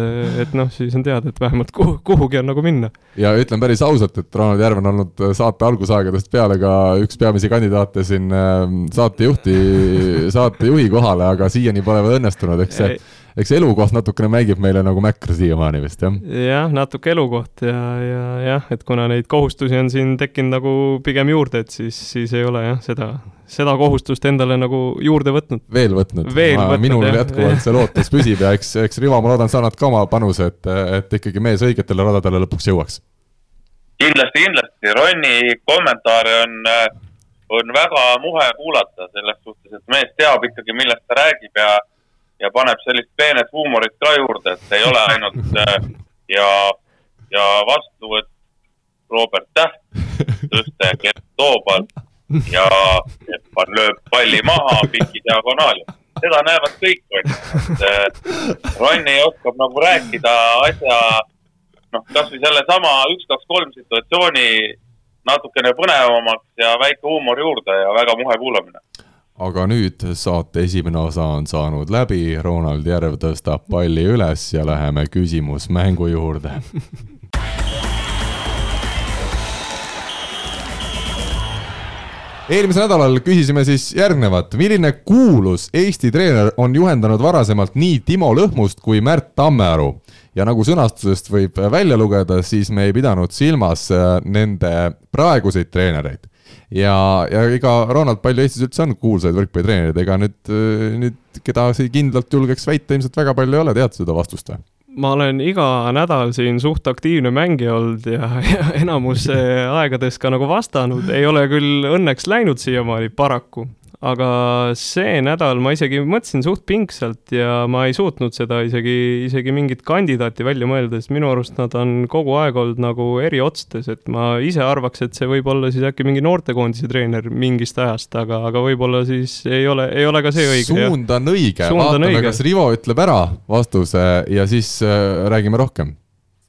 et noh, siis on teada, et vähemalt kuhu, kuhugi on nagu minna. ja ütlen päris ausalt, et Ronald Järv on olnud saate algusaegadest peale ka üks peamisi kandidaate siin saatejuhti, saatejuhi kohale, aga siiani pole veel õnnestunud, eks see, eks elukoht natukene mängib meile nagu mäkkra siiamaani vist jah. jah, natuke elukoht ja, ja jah, et kuna neid kohustusi on siin tekkinud nagu pigem juurde, et siis, siis ei ole jah, seda, seda kohustust endale nagu juurde võtnud. veel võtnud. Veel võtnud, minul jah. jätkuvalt see lootus püsib ja eks, eks Rivo, ma loodan, sa annad ka oma panuse, et, et ikkagi mees õigetele radadele lõpuks jõuaks. kindlasti, kindlasti, Ronni kommentaare on, on väga muhe kuulata selles suhtes, et mees teab ikkagi, millest ta räägib ja, ja paneb sellist peenet huumorit ka juurde, et ei ole ainult äh, ja, ja vastuvõtt Robert Täht, tõste Gert Toobal ja Stefan lööb palli maha piki diagonaali. seda näevad kõik, onju. et äh, Ronni oskab nagu rääkida asja, noh, kasvõi sellesama üks, kaks, kolm situatsiooni natukene põnevamaks ja väike huumor juurde ja väga muhe kuulamine. Aga nüüd saate esimene osa on saanud läbi, Ronald Järv tõstab palli üles ja läheme küsimusmängu juurde. eelmisel nädalal küsisime siis järgnevat, milline kuulus Eesti treener on juhendanud varasemalt nii Timo Lõhmust kui Märt Tammearu ja nagu sõnastusest võib välja lugeda, siis me ei pidanud silmas äh, nende praeguseid treenereid. ja, ja ega Ronald, palju Eestis üldse on kuulsaid võrkpallitreenereid, ega nüüd, nüüd keda siin kindlalt julgeks väita, ilmselt väga palju ei ole, tead seda vastust või? ma olen iga nädal siin suht aktiivne mängija olnud ja, ja enamus eh, aegadest ka nagu vastanud, ei ole küll õnneks läinud siiamaani paraku, aga see nädal ma isegi mõtlesin suht pingsalt ja ma ei suutnud seda isegi, isegi mingit kandidaati välja mõelda, sest minu arust nad on kogu aeg olnud nagu eriotstes, et ma ise arvaks, et see võib olla siis äkki mingi noortekoondise treener mingist ajast, aga, aga võib-olla siis ei ole, ei ole ka see õige. suund on õige, Suund on vaatame, õige. kas Rivo ütleb ära vastuse ja siis äh, räägime rohkem.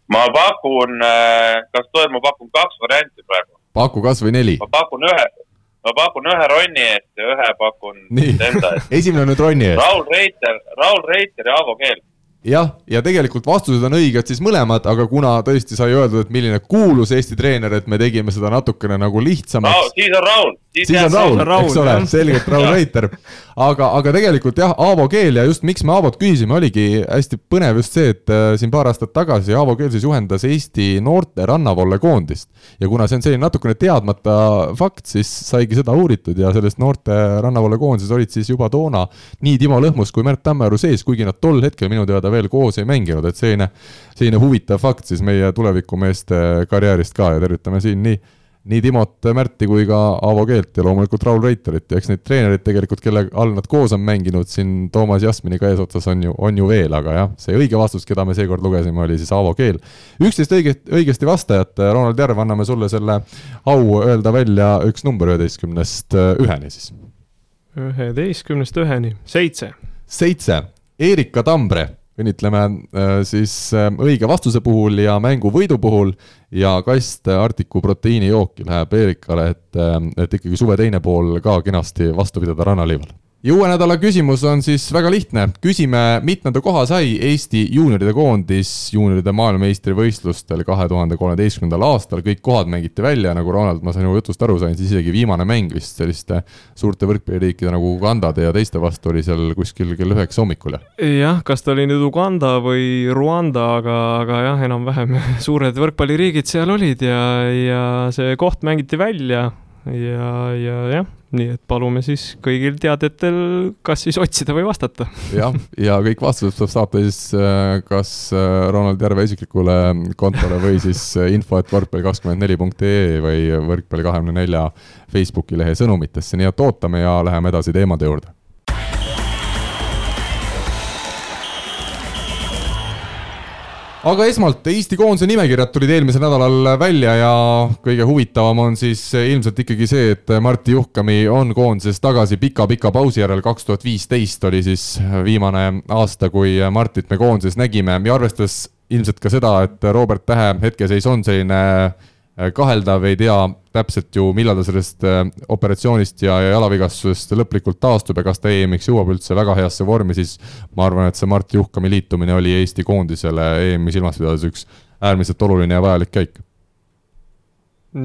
ma pakun, kas tohib, ma pakun kaks varianti praegu. paku kas või neli. ma pakun ühe, ma pakun ühe Ronni eest ja ühe pakun enda eest. esimene on nüüd Ronni eest. Raul Reiter, Raul Reiter ja Aavo Keel. jah, ja tegelikult vastused on õiged siis mõlemad, aga kuna tõesti sai öeldud, et milline kuulus Eesti treener, et me tegime seda natukene nagu lihtsamaks. siis on Raul. siis on Raul, Raul, eks ole selgelt Raul. Reiter. aga, aga tegelikult jah, Aavo Keel ja just miks me Aavot küsisime, oligi hästi põnev just see, et äh, siin paar aastat tagasi Aavo Keel siis juhendas Eesti noorte rannavolle-koondist. ja kuna see on selline natukene teadmata fakt, siis saigi seda uuritud ja selles noorte rannavolle-koondises olid siis juba toona nii Timo Lõhmus kui Märt Tammearu sees, kuigi nad tol hetkel minu teada veel koos ei mänginud, et selline, selline huvitav fakt siis meie tulevikumeeste karjäärist ka ja tervitame siin nii nii Timot Märti kui ka Aavo Keelt ja loomulikult Raul Reiterit ja eks neid treenereid tegelikult, kelle all nad koos on mänginud siin Toomas Jasminiga eesotsas on ju, on ju veel, aga jah, see õige vastus, keda me seekord lugesime, oli siis Aavo Keel. üksteist õiget, õigesti vastajat, Ronald Järv, anname sulle selle au öelda välja üks number üheteistkümnest üheni siis. üheteistkümnest üheni, seitse. seitse, Erika Tambre, õnnitleme äh, siis äh, õige vastuse puhul ja mängu võidu puhul ja kast Artiku proteiinijooki läheb Erikale, et, et ikkagi suve teine pool ka kenasti vastu pidada rannaliival. Ja uue nädala küsimus on siis väga lihtne, küsime, mitmenda koha sai Eesti juunioride koondis juunioride maailmameistrivõistlustel kahe tuhande kolmeteistkümnendal aastal, kõik kohad mängiti välja, nagu Ronald, ma sinu jutust aru sain, siis isegi viimane mäng vist selliste suurte võrkpalliriikide nagu Ugandade ja teiste vastu oli seal kuskil kell üheksa hommikul, jah? kas ta oli nüüd Uganda või Rwanda, aga, aga jah, enam-vähem suured võrkpalliriigid seal olid ja, ja see koht mängiti välja ja, ja jah, nii et palume siis kõigil teadjatel kas siis otsida või vastata. jah, ja kõik vastused saab saata siis äh, kas äh, Ronald Järve isiklikule kontole või siis äh, info, et võrkpall kakskümmend neli punkt ee või võrkpall kahekümne nelja Facebooki lehe sõnumitesse, nii et ootame ja läheme edasi teemade juurde. Aga esmalt Eesti koondise nimekirjad tulid eelmisel nädalal välja ja kõige huvitavam on siis ilmselt ikkagi see, et Martti Juhkami on koondises tagasi pika-pika pausi järel, kaks tuhat viisteist oli siis viimane aasta, kui Martit me koondises nägime. Ja arvestades ilmselt ka seda, et Robert Tähe hetkeseis on selline kaheldav, ei tea täpselt ju, millal ta sellest äh, operatsioonist ja ja jalavigastusest lõplikult taastub ja kas ta EM-iks jõuab üldse väga heasse vormi, siis ma arvan, et see Mart Juhkami liitumine oli Eesti koondisele EM-i silmas pidades üks äärmiselt oluline ja vajalik käik.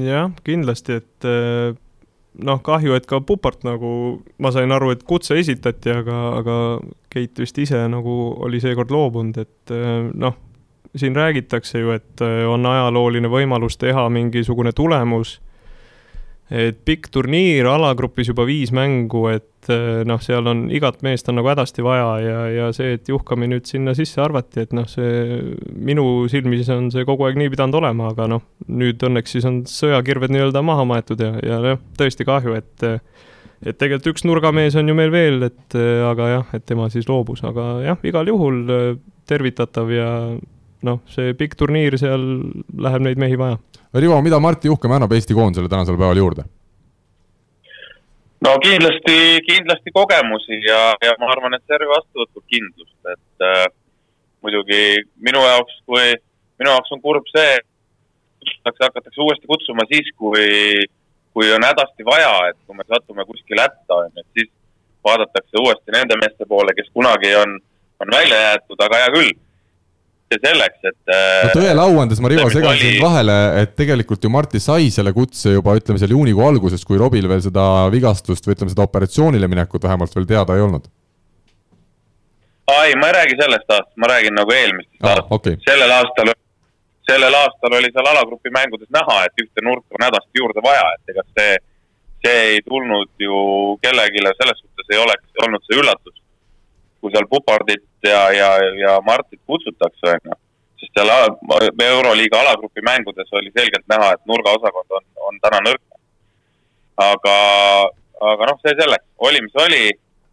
jah, kindlasti, et eh, noh, kahju, et ka Pupart nagu, ma sain aru, et kutse esitati, aga, aga Keit vist ise nagu oli seekord loobunud, et noh, siin räägitakse ju, et eh, on ajalooline võimalus teha mingisugune tulemus. Et pikk turniir, alagrupis juba viis mängu, et eh, noh, seal on igat meest on nagu hädasti vaja ja, ja see, et Juhkami nüüd sinna sisse arvati, et noh, see minu silmis on see kogu aeg nii pidanud olema, aga noh, nüüd õnneks siis on sõjakirved nii-öelda maha maetud ja, ja noh, tõesti kahju, et et tegelikult üks nurgamees on ju meil veel, et aga jah, et tema siis loobus, aga jah, igal juhul tervitatav ja noh, see pikk turniir, seal läheb neid mehi vaja Rivo, mida Martti Juhkam annab Eesti koondisele tänasel päeval juurde? no kindlasti, kindlasti kogemusi ja, ja ma arvan, et servi vastuvõttu kindlust, et äh, muidugi minu jaoks, kui, minu jaoks on kurb see, hakatakse uuesti kutsuma siis, kui, kui on hädasti vaja, et kui me satume kuskile hätta, on ju, et siis vaadatakse uuesti nende meeste poole, kes kunagi on, on välja jäetud, aga hea küll see selleks, et. no tõele au andes, ma Rivo segan sind vahele, et tegelikult ju Martti sai selle kutse juba ütleme seal juunikuu alguses, kui Robil veel seda vigastust või ütleme, seda operatsioonile minekut vähemalt veel teada ei olnud. ei, ma ei räägi sellest aastast, ma räägin nagu eelmistest ah, aastast okay.. sellel aastal, sellel aastal oli seal alagrupi mängudes näha, et ühte nurka on hädasti juurde vaja, et ega see, see ei tulnud ju kellelegi, selles suhtes ei oleks olnud see üllatus kui seal Pupardit ja, ja, ja Martit kutsutakse, on ju. sest seal Euroliiga alagrupi mängudes oli selgelt näha, et nurgaosakond on, on täna nõrk. aga, aga noh, see selleks, oli mis oli.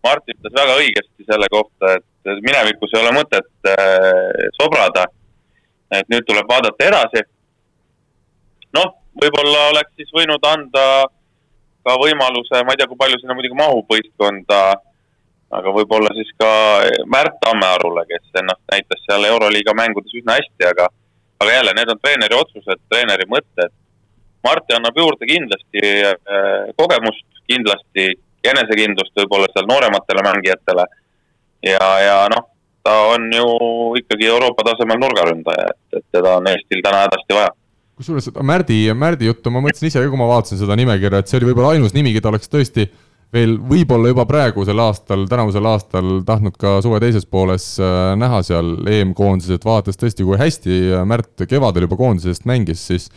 Mart ütles väga õigesti selle kohta, et minevikus ei ole mõtet äh, sobrada. et nüüd tuleb vaadata edasi. noh, võib-olla oleks siis võinud anda ka võimaluse, ma ei tea, kui palju sinna muidugi mahub võistkonda aga võib-olla siis ka Märt Tammearule, kes ennast näitas seal Euroliiga mängudes üsna hästi, aga, aga jälle, need on treeneri otsused, treeneri mõtted. Marti annab juurde kindlasti äh, kogemust, kindlasti enesekindlust võib-olla seal noorematele mängijatele. ja, ja noh, ta on ju ikkagi Euroopa tasemel nurgaründaja, et, et teda on Eestil täna hädasti vaja kusjuures Märdi, Märdi juttu ma mõtlesin ise ka, kui ma vaatasin seda nimekirja, et see oli võib-olla ainus nimi, keda oleks tõesti äh, veel võib-olla juba praegusel aastal, tänavusel aastal tahtnud ka suve teises pooles äh, näha seal EM-koondises, et vaadates tõesti, kui hästi Märt kevadel juba koondisest mängis, siis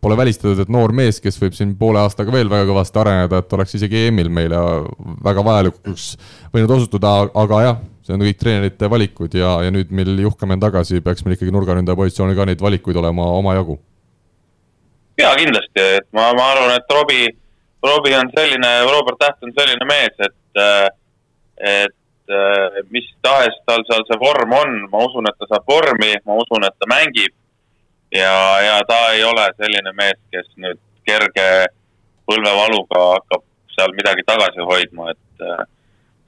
pole välistatud, et noor mees, kes võib siin poole aastaga veel väga kõvasti areneda, et oleks isegi EM-il meile väga vajalikuks võinud osutuda, aga jah, see on kõik treenerite valikud ja, ja nüüd, mil Juhkam on tagasi, peaks meil ikkagi nurgaründaja positsioonil ka neid valikuid olema omajagu. jaa, kindlasti, et ma, ma arvan, et Robbie Robbie on selline, Robert Täht on selline mees, et, äh, et äh, mis tahes tal seal see vorm on, ma usun, et ta saab vormi, ma usun, et ta mängib. ja, ja ta ei ole selline mees, kes nüüd kerge põlvevaluga hakkab seal midagi tagasi hoidma, et äh,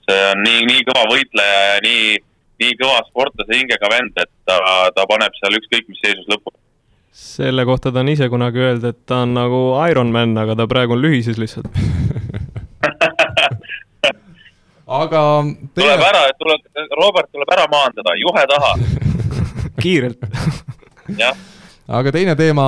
see on nii, nii kõva võitleja ja nii, nii kõva sportlase hingega vend, et ta, ta paneb seal ükskõik mis seisus lõpuni selle kohta ta on ise kunagi öelnud, et ta on nagu Ironman, aga ta praegu on lühises lihtsalt. Aga teine... tuleb ära, tuleb, Robert tuleb ära maandada, juhe taha. Kiirelt. Jah aga teine teema,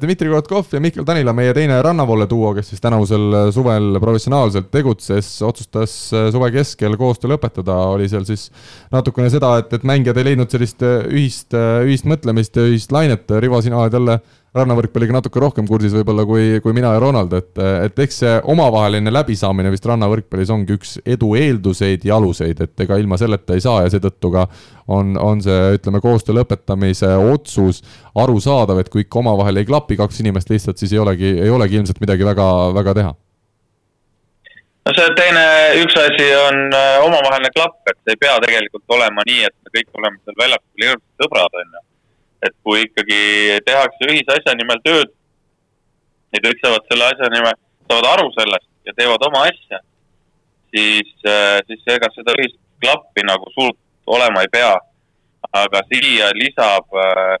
Dmitri Korotkov ja Mihkel Tanila, meie teine rannavoole duo, kes siis tänavusel suvel professionaalselt tegutses, otsustas suve keskel koostöö lõpetada, oli seal siis natukene seda, et, et mängijad ei leidnud sellist ühist, ühist mõtlemist ja ühist lainet, Rivo, sina oled jälle rannavõrkpalliga natuke rohkem kursis võib-olla kui, kui mina ja Ronald, et, et eks see omavaheline läbisaamine vist rannavõrkpallis ongi üks edu eelduseid ja aluseid, et ega ilma selleta ei saa ja seetõttu ka on, on see, ütleme, koostöö lõpetamise otsus arusaadav, et kui ikka omavahel ei klapi kaks inimest lihtsalt, siis ei olegi, ei olegi ilmselt midagi väga, väga teha. No see teine, üks asi on äh, omavaheline klapp, et ei pea tegelikult olema nii, et me kõik oleme seal väljakul hirmsad sõbrad, on ju et kui ikkagi tehakse ühise asja nimel tööd ja kõik saavad selle asja nimel, saavad aru sellest ja teevad oma asja, siis, äh, siis ega seda ühist klappi nagu suurt olema ei pea. aga siia lisab äh,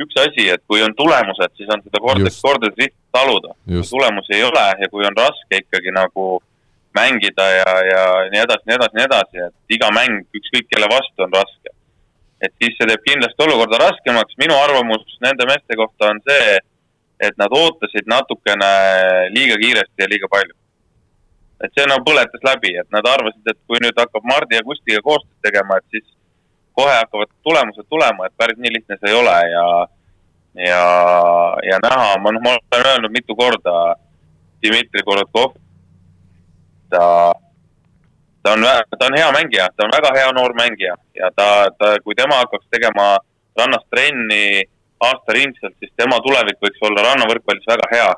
üks asi, et kui on tulemused, siis on seda kordades, kordades lihtsalt taluda. kui tulemusi ei ole ja kui on raske ikkagi nagu mängida ja, ja nii edasi, nii edasi, nii edasi, et iga mäng ükskõik kelle vastu on raske et siis see teeb kindlasti olukorda raskemaks. minu arvamus nende meeste kohta on see, et nad ootasid natukene liiga kiiresti ja liiga palju. et see nagu põletas läbi, et nad arvasid, et kui nüüd hakkab Mardi ja Kustiga koostööd tegema, et siis kohe hakkavad tulemused tulema, et päris nii lihtne see ei ole ja, ja, ja näha, ma noh, ma olen öelnud mitu korda Dmitri Korotkov. ta, ta on, ta on hea mängija, ta on väga hea noor mängija ja ta, ta, kui tema hakkaks tegema rannas trenni aastaringselt, siis tema tulevik võiks olla rannavõrkpallis väga hea.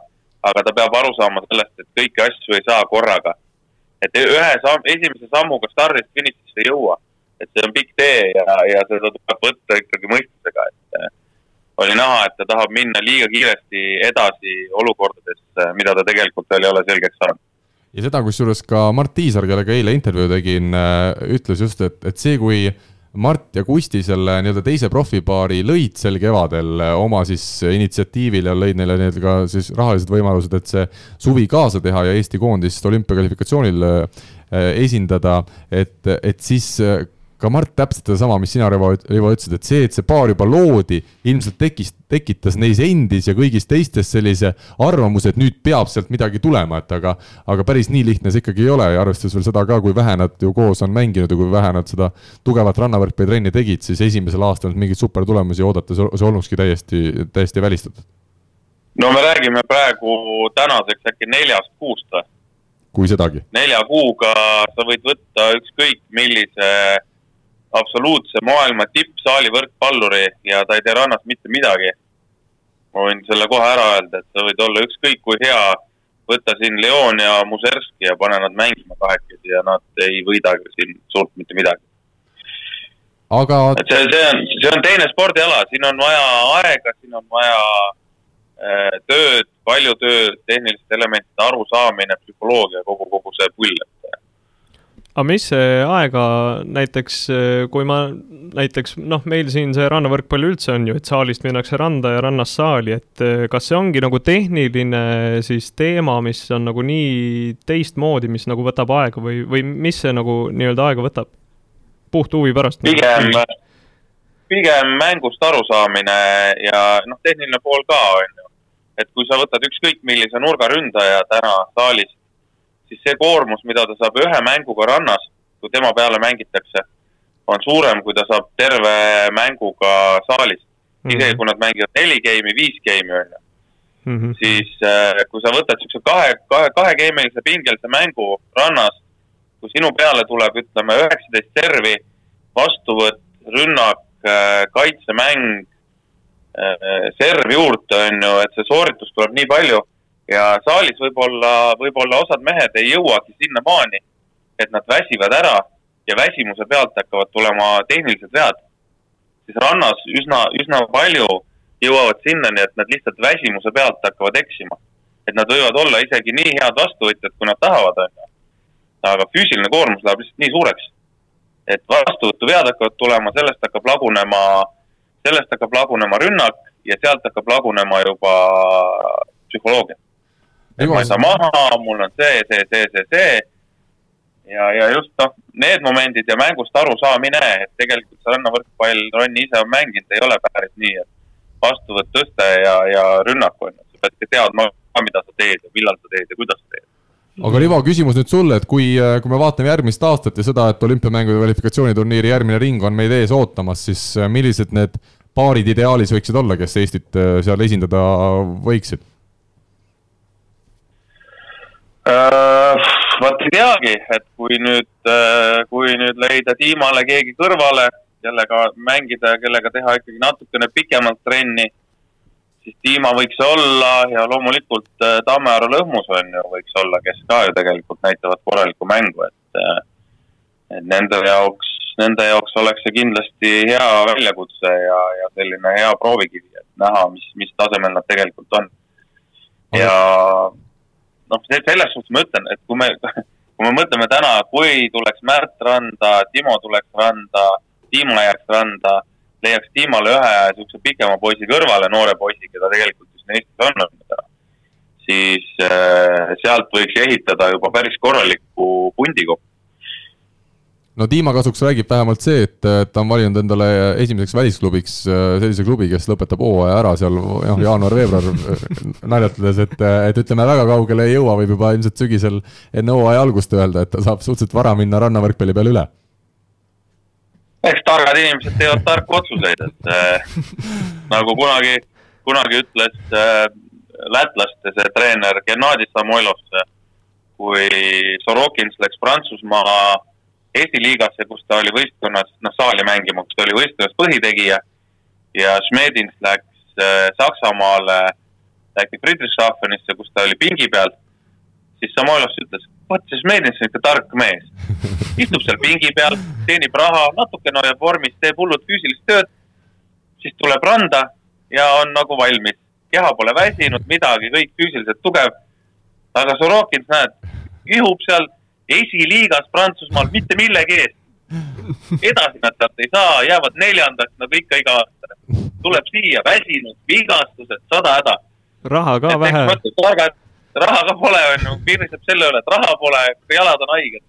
aga ta peab aru saama sellest, et kõiki asju ei saa korraga. et ühe samm, esimese sammuga stardist finišisse ei jõua. et see on pikk tee ja, ja seda tuleb võtta ikkagi mõistusega, et äh, oli näha, et ta tahab minna liiga kiiresti edasi olukordades, mida ta tegelikult veel ei ole selgeks saanud ja seda, kusjuures ka Mart Tiisar, kellega eile intervjuu tegin, äh, ütles just, et, et see, kui Mart ja Kusti selle nii-öelda teise profipaari lõid sel kevadel äh, oma siis initsiatiivil ja lõid neile nii-öelda ka siis rahalised võimalused, et see suvi kaasa teha ja Eesti koondist olümpiakvalifikatsioonil äh, esindada, et, et siis ka Mart täpselt sedasama, mis sina, Rivo, Rivo ütlesid, et see, et see paar juba loodi, ilmselt tekkis, tekitas neis endis ja kõigis teistes sellise arvamuse, et nüüd peab sealt midagi tulema, et aga, aga päris nii lihtne see ikkagi ei ole ja arvestades veel seda ka, kui vähe nad ju koos on mänginud ja kui vähe nad seda tugevat rannavõrkpallitrenni tegid, siis esimesel aastal mingeid supertulemusi oodata, see olnukski täiesti, täiesti välistatud. no me räägime praegu tänaseks äkki neljast kuust või? kui sedagi. nelja kuuga sa võid võtta ükskõik millise absoluutse maailma tippsaali võrkpalluri ja ta ei tee rannas mitte midagi. ma võin selle kohe ära öelda, et sa võid olla ükskõik kui hea, võtta siin Leon ja Muserski ja pane nad mängima kahekesi ja nad ei võidagi siin suurt mitte midagi. aga. et see, see on, see on teine spordiala, siin on vaja aega, siin on vaja äh, tööd, palju tööd, tehniliste elementide arusaamine, psühholoogia, kogu, kogu see pull, et aga mis see aega näiteks, kui ma näiteks noh, meil siin see rannavõrkpall üldse on ju, et saalist minnakse randa ja rannast saali, et eh, kas see ongi nagu tehniline siis teema, mis on nagu nii teistmoodi, mis nagu võtab aega või, või mis see nagu nii-öelda aega võtab? puht huvi pärast? pigem, pigem mängust arusaamine ja noh, tehniline pool ka on ju. et kui sa võtad ükskõik millise nurgaründaja täna saalis siis see koormus, mida ta saab ühe mänguga rannas, kui tema peale mängitakse, on suurem, kui ta saab terve mänguga saalis mm. -hmm. isegi kui nad mängivad neli game'i, viis game'i on ju. -hmm. siis äh, kui sa võtad siukse kahe, kahe, kahegeemilise pingelise mängu rannas, kui sinu peale tuleb, ütleme, üheksateist servi, vastuvõtt, rünnak, äh, kaitsemäng, äh, serv juurde, on ju, et see sooritus tuleb nii palju ja saalis võib-olla, võib-olla osad mehed ei jõuagi sinnamaani, et nad väsivad ära ja väsimuse pealt hakkavad tulema tehnilised vead. siis rannas üsna, üsna palju jõuavad sinnani, et nad lihtsalt väsimuse pealt hakkavad eksima. et nad võivad olla isegi nii head vastuvõtjad, kui nad tahavad, on ju. aga füüsiline koormus läheb lihtsalt nii suureks. et vastuvõtuvead hakkavad tulema, sellest hakkab lagunema, sellest hakkab lagunema rünnak ja sealt hakkab lagunema juba psühholoogia et ma ei saa maha, mul on see, see, see, see, see. ja, ja just noh, need momendid ja mängust arusaamine, et tegelikult see rannavõrkpall, Ronni ise on mänginud, ei ole päris nii, et vastuvõtt, tõste ja, ja rünnak on ju. sa pead ka teadma, mida sa teed ja millal sa teed ja kuidas sa teed aga Rivo, küsimus nüüd sulle, et kui, kui me vaatame järgmist aastat ja seda, et olümpiamängude kvalifikatsiooniturniiri järgmine ring on meid ees ootamas, siis millised need paarid ideaalis võiksid olla, kes Eestit äh, seal esindada võiksid? Äh, vot ei teagi, et kui nüüd, äh, kui nüüd leida Tiimale keegi kõrvale, kellega mängida ja kellega teha ikkagi natukene pikemalt trenni, siis Tiima võiks olla ja loomulikult äh, Tammearu Lõhmus on ju, võiks olla, kes ka ju tegelikult näitavad korralikku mängu, et, et nende jaoks, nende jaoks oleks see kindlasti hea väljakutse ja, ja selline hea proovikivi, et näha, mis, mis tasemel nad tegelikult on. ja noh, selles suhtes ma ütlen, et kui me, kui me mõtleme täna, kui tuleks Märt randa, Timo tuleks randa, Timo jääks randa, leiaks Timole ühe niisuguse pikema poisi kõrvale, noore poisi, keda tegelikult just Eestis on olnud täna, siis äh, sealt võiks ehitada juba päris korraliku pundi kokku no Dima kasuks räägib vähemalt see, et ta on valinud endale esimeseks välisklubiks äh, sellise klubi, kes lõpetab hooaja ära seal noh, jaanuar-veebruar äh, naljatades, et, et ütleme, väga kaugele ei jõua, võib juba ilmselt sügisel enne hooaja algust öelda, et ta saab suhteliselt vara minna rannavõrkpalli peale üle. eks targad inimesed teevad tarku otsuseid, et äh, nagu kunagi, kunagi ütles äh, lätlaste see treener Gennadi Samoilovse, kui Sorokins läks Prantsusmaa esiliigasse, kus ta oli võistkonnas, noh, saali mängima, kus ta oli võistkonnas põhitegija ja Schmedins läks äh, Saksamaale, läks Friedrichshafenisse, kus ta oli pingi peal, siis Samoilovs ütles, vot see Schmedins on ikka tark mees. istub seal pingi peal, teenib raha, natukene hoiab vormis, teeb hullult füüsilist tööd, siis tuleb randa ja on nagu valmis. keha pole väsinud, midagi, kõik füüsiliselt tugev. aga Sorokins, näed, ihub seal esiliigas Prantsusmaal mitte millegi eest. edasi nad sealt ei saa, jäävad neljandaks nagu ikka iga aasta. tuleb siia väsinud, vigastused, sada häda. raha ka vähe. raha ka pole, on ju, piirdub selle üle, et raha pole, jalad on haiged.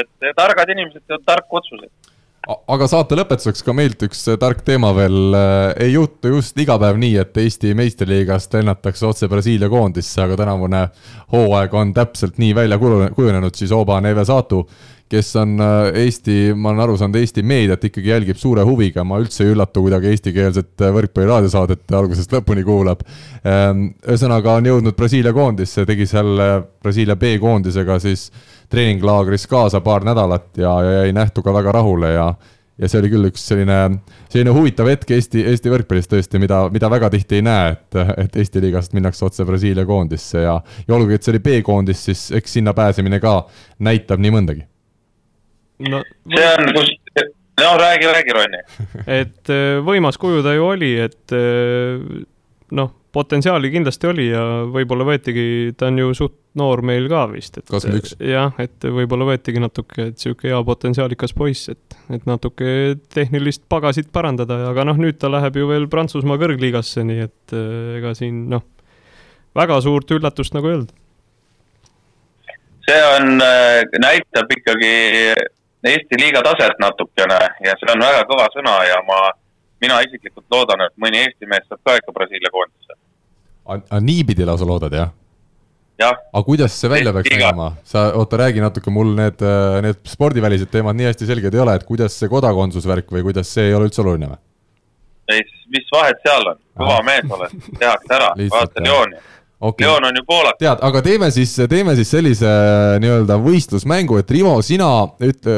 et targad inimesed teevad tarku otsuseid aga saate lõpetuseks ka meilt üks tark teema veel. Äh, ei juhtu just iga päev nii, et Eesti meistriliigast lennatakse otse Brasiilia koondisse, aga tänavune hooaeg on täpselt nii välja kujunenud, siis Oba Nevesatu kes on äh, Eesti, ma olen aru saanud, Eesti meediat ikkagi jälgib suure huviga, ma üldse ei üllatu kuidagi eestikeelset võrkpalli raadiosaadet algusest lõpuni kuulab. Ähm, ühesõnaga on jõudnud Brasiilia koondisse, tegi seal Brasiilia B-koondisega siis treeninglaagris kaasa paar nädalat ja, ja jäi nähtu ka väga rahule ja ja see oli küll üks selline, selline huvitav hetk Eesti, Eesti võrkpallis tõesti, mida, mida väga tihti ei näe, et, et Eesti liigast minnakse otse Brasiilia koondisse ja, ja olgugi, et see oli B-koondis, siis eks sinna pääsemine ka näitab nii mõndagi. No see on, kus, no räägi, räägi, Ronni. et äh, võimas kuju ta ju oli, et äh, noh, potentsiaali kindlasti oli ja võib-olla võetigi, ta on ju suht noor meil ka vist, et kakskümmend üks. jah, et võib-olla võetigi natuke, et sihuke hea potentsiaalikas poiss, et, et natuke tehnilist pagasit parandada, aga noh, nüüd ta läheb ju veel Prantsusmaa kõrgliigasse, nii et eh, ega siin noh, väga suurt üllatust nagu ei olnud. see on, näitab ikkagi Eesti liiga taset natukene ja see on väga kõva sõna ja ma, mina isiklikult loodan, et mõni Eesti mees saab ka ikka Brasiilia koondisse. niipidi lausa loodad, jah? aga kuidas see välja peaks nägema, sa, oota, räägi natuke, mul need, äh, need spordivälised teemad nii hästi selged ei ole, et kuidas see kodakondsusvärk või kuidas see ei ole üldse oluline või? ei, mis vahet seal on, kõva mees oled, tehakse ära, vaata Lyoni okay.. Leon on ju poolak. tead, aga teeme siis, teeme siis sellise äh, nii-öelda võistlusmängu, et Rivo, sina ütle,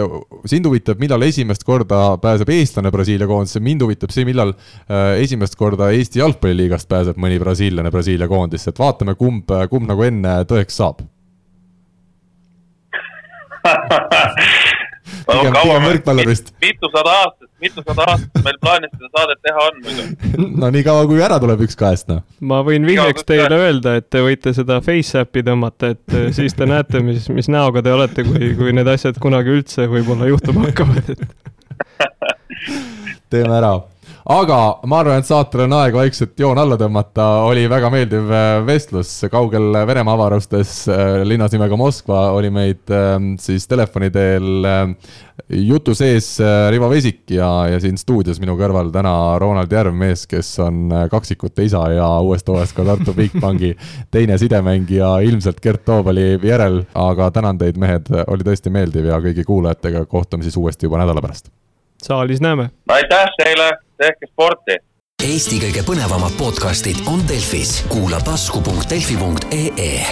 sind huvitab, millal esimest korda pääseb eestlane Brasiilia koondisse, mind huvitab see, millal äh, esimest korda Eesti jalgpalliliigast pääseb mõni brasiillane Brasiilia koondisse, et vaatame, kumb, kumb nagu enne tõeks saab pigem, pigem võrkpallurist. mitusada aastat, mitusada aastat meil plaanis seda saadet teha on muidu. no nii kaua, kui ära tuleb üks kahest, noh. ma võin vihjeks teile öelda, et te võite seda Faceappi tõmmata, et äh, siis te näete, mis, mis näoga te olete, kui, kui need asjad kunagi üldse võib-olla juhtuma hakkavad, et teeme ära aga ma arvan, et saatel on aeg vaikselt joon alla tõmmata, oli väga meeldiv äh, vestlus. Kaugel Venemaa avarustes äh, linnas nimega Moskva oli meid ähm, siis telefoni teel äh, jutu sees Rivo Vesik ja, ja siin stuudios minu kõrval täna Ronald Järv, mees, kes on kaksikute isa ja uuest hooajast ka Tartu Bigbanki teine sidemängija ilmselt Gert Toobali järel, aga tänan teid, mehed, oli tõesti meeldiv ja kõigi kuulajatega kohtume siis uuesti juba nädala pärast. saalis näeme. aitäh teile tehke sporti. Eesti kõige põnevamad podcastid on Delfis, kuula tasku.delfi.ee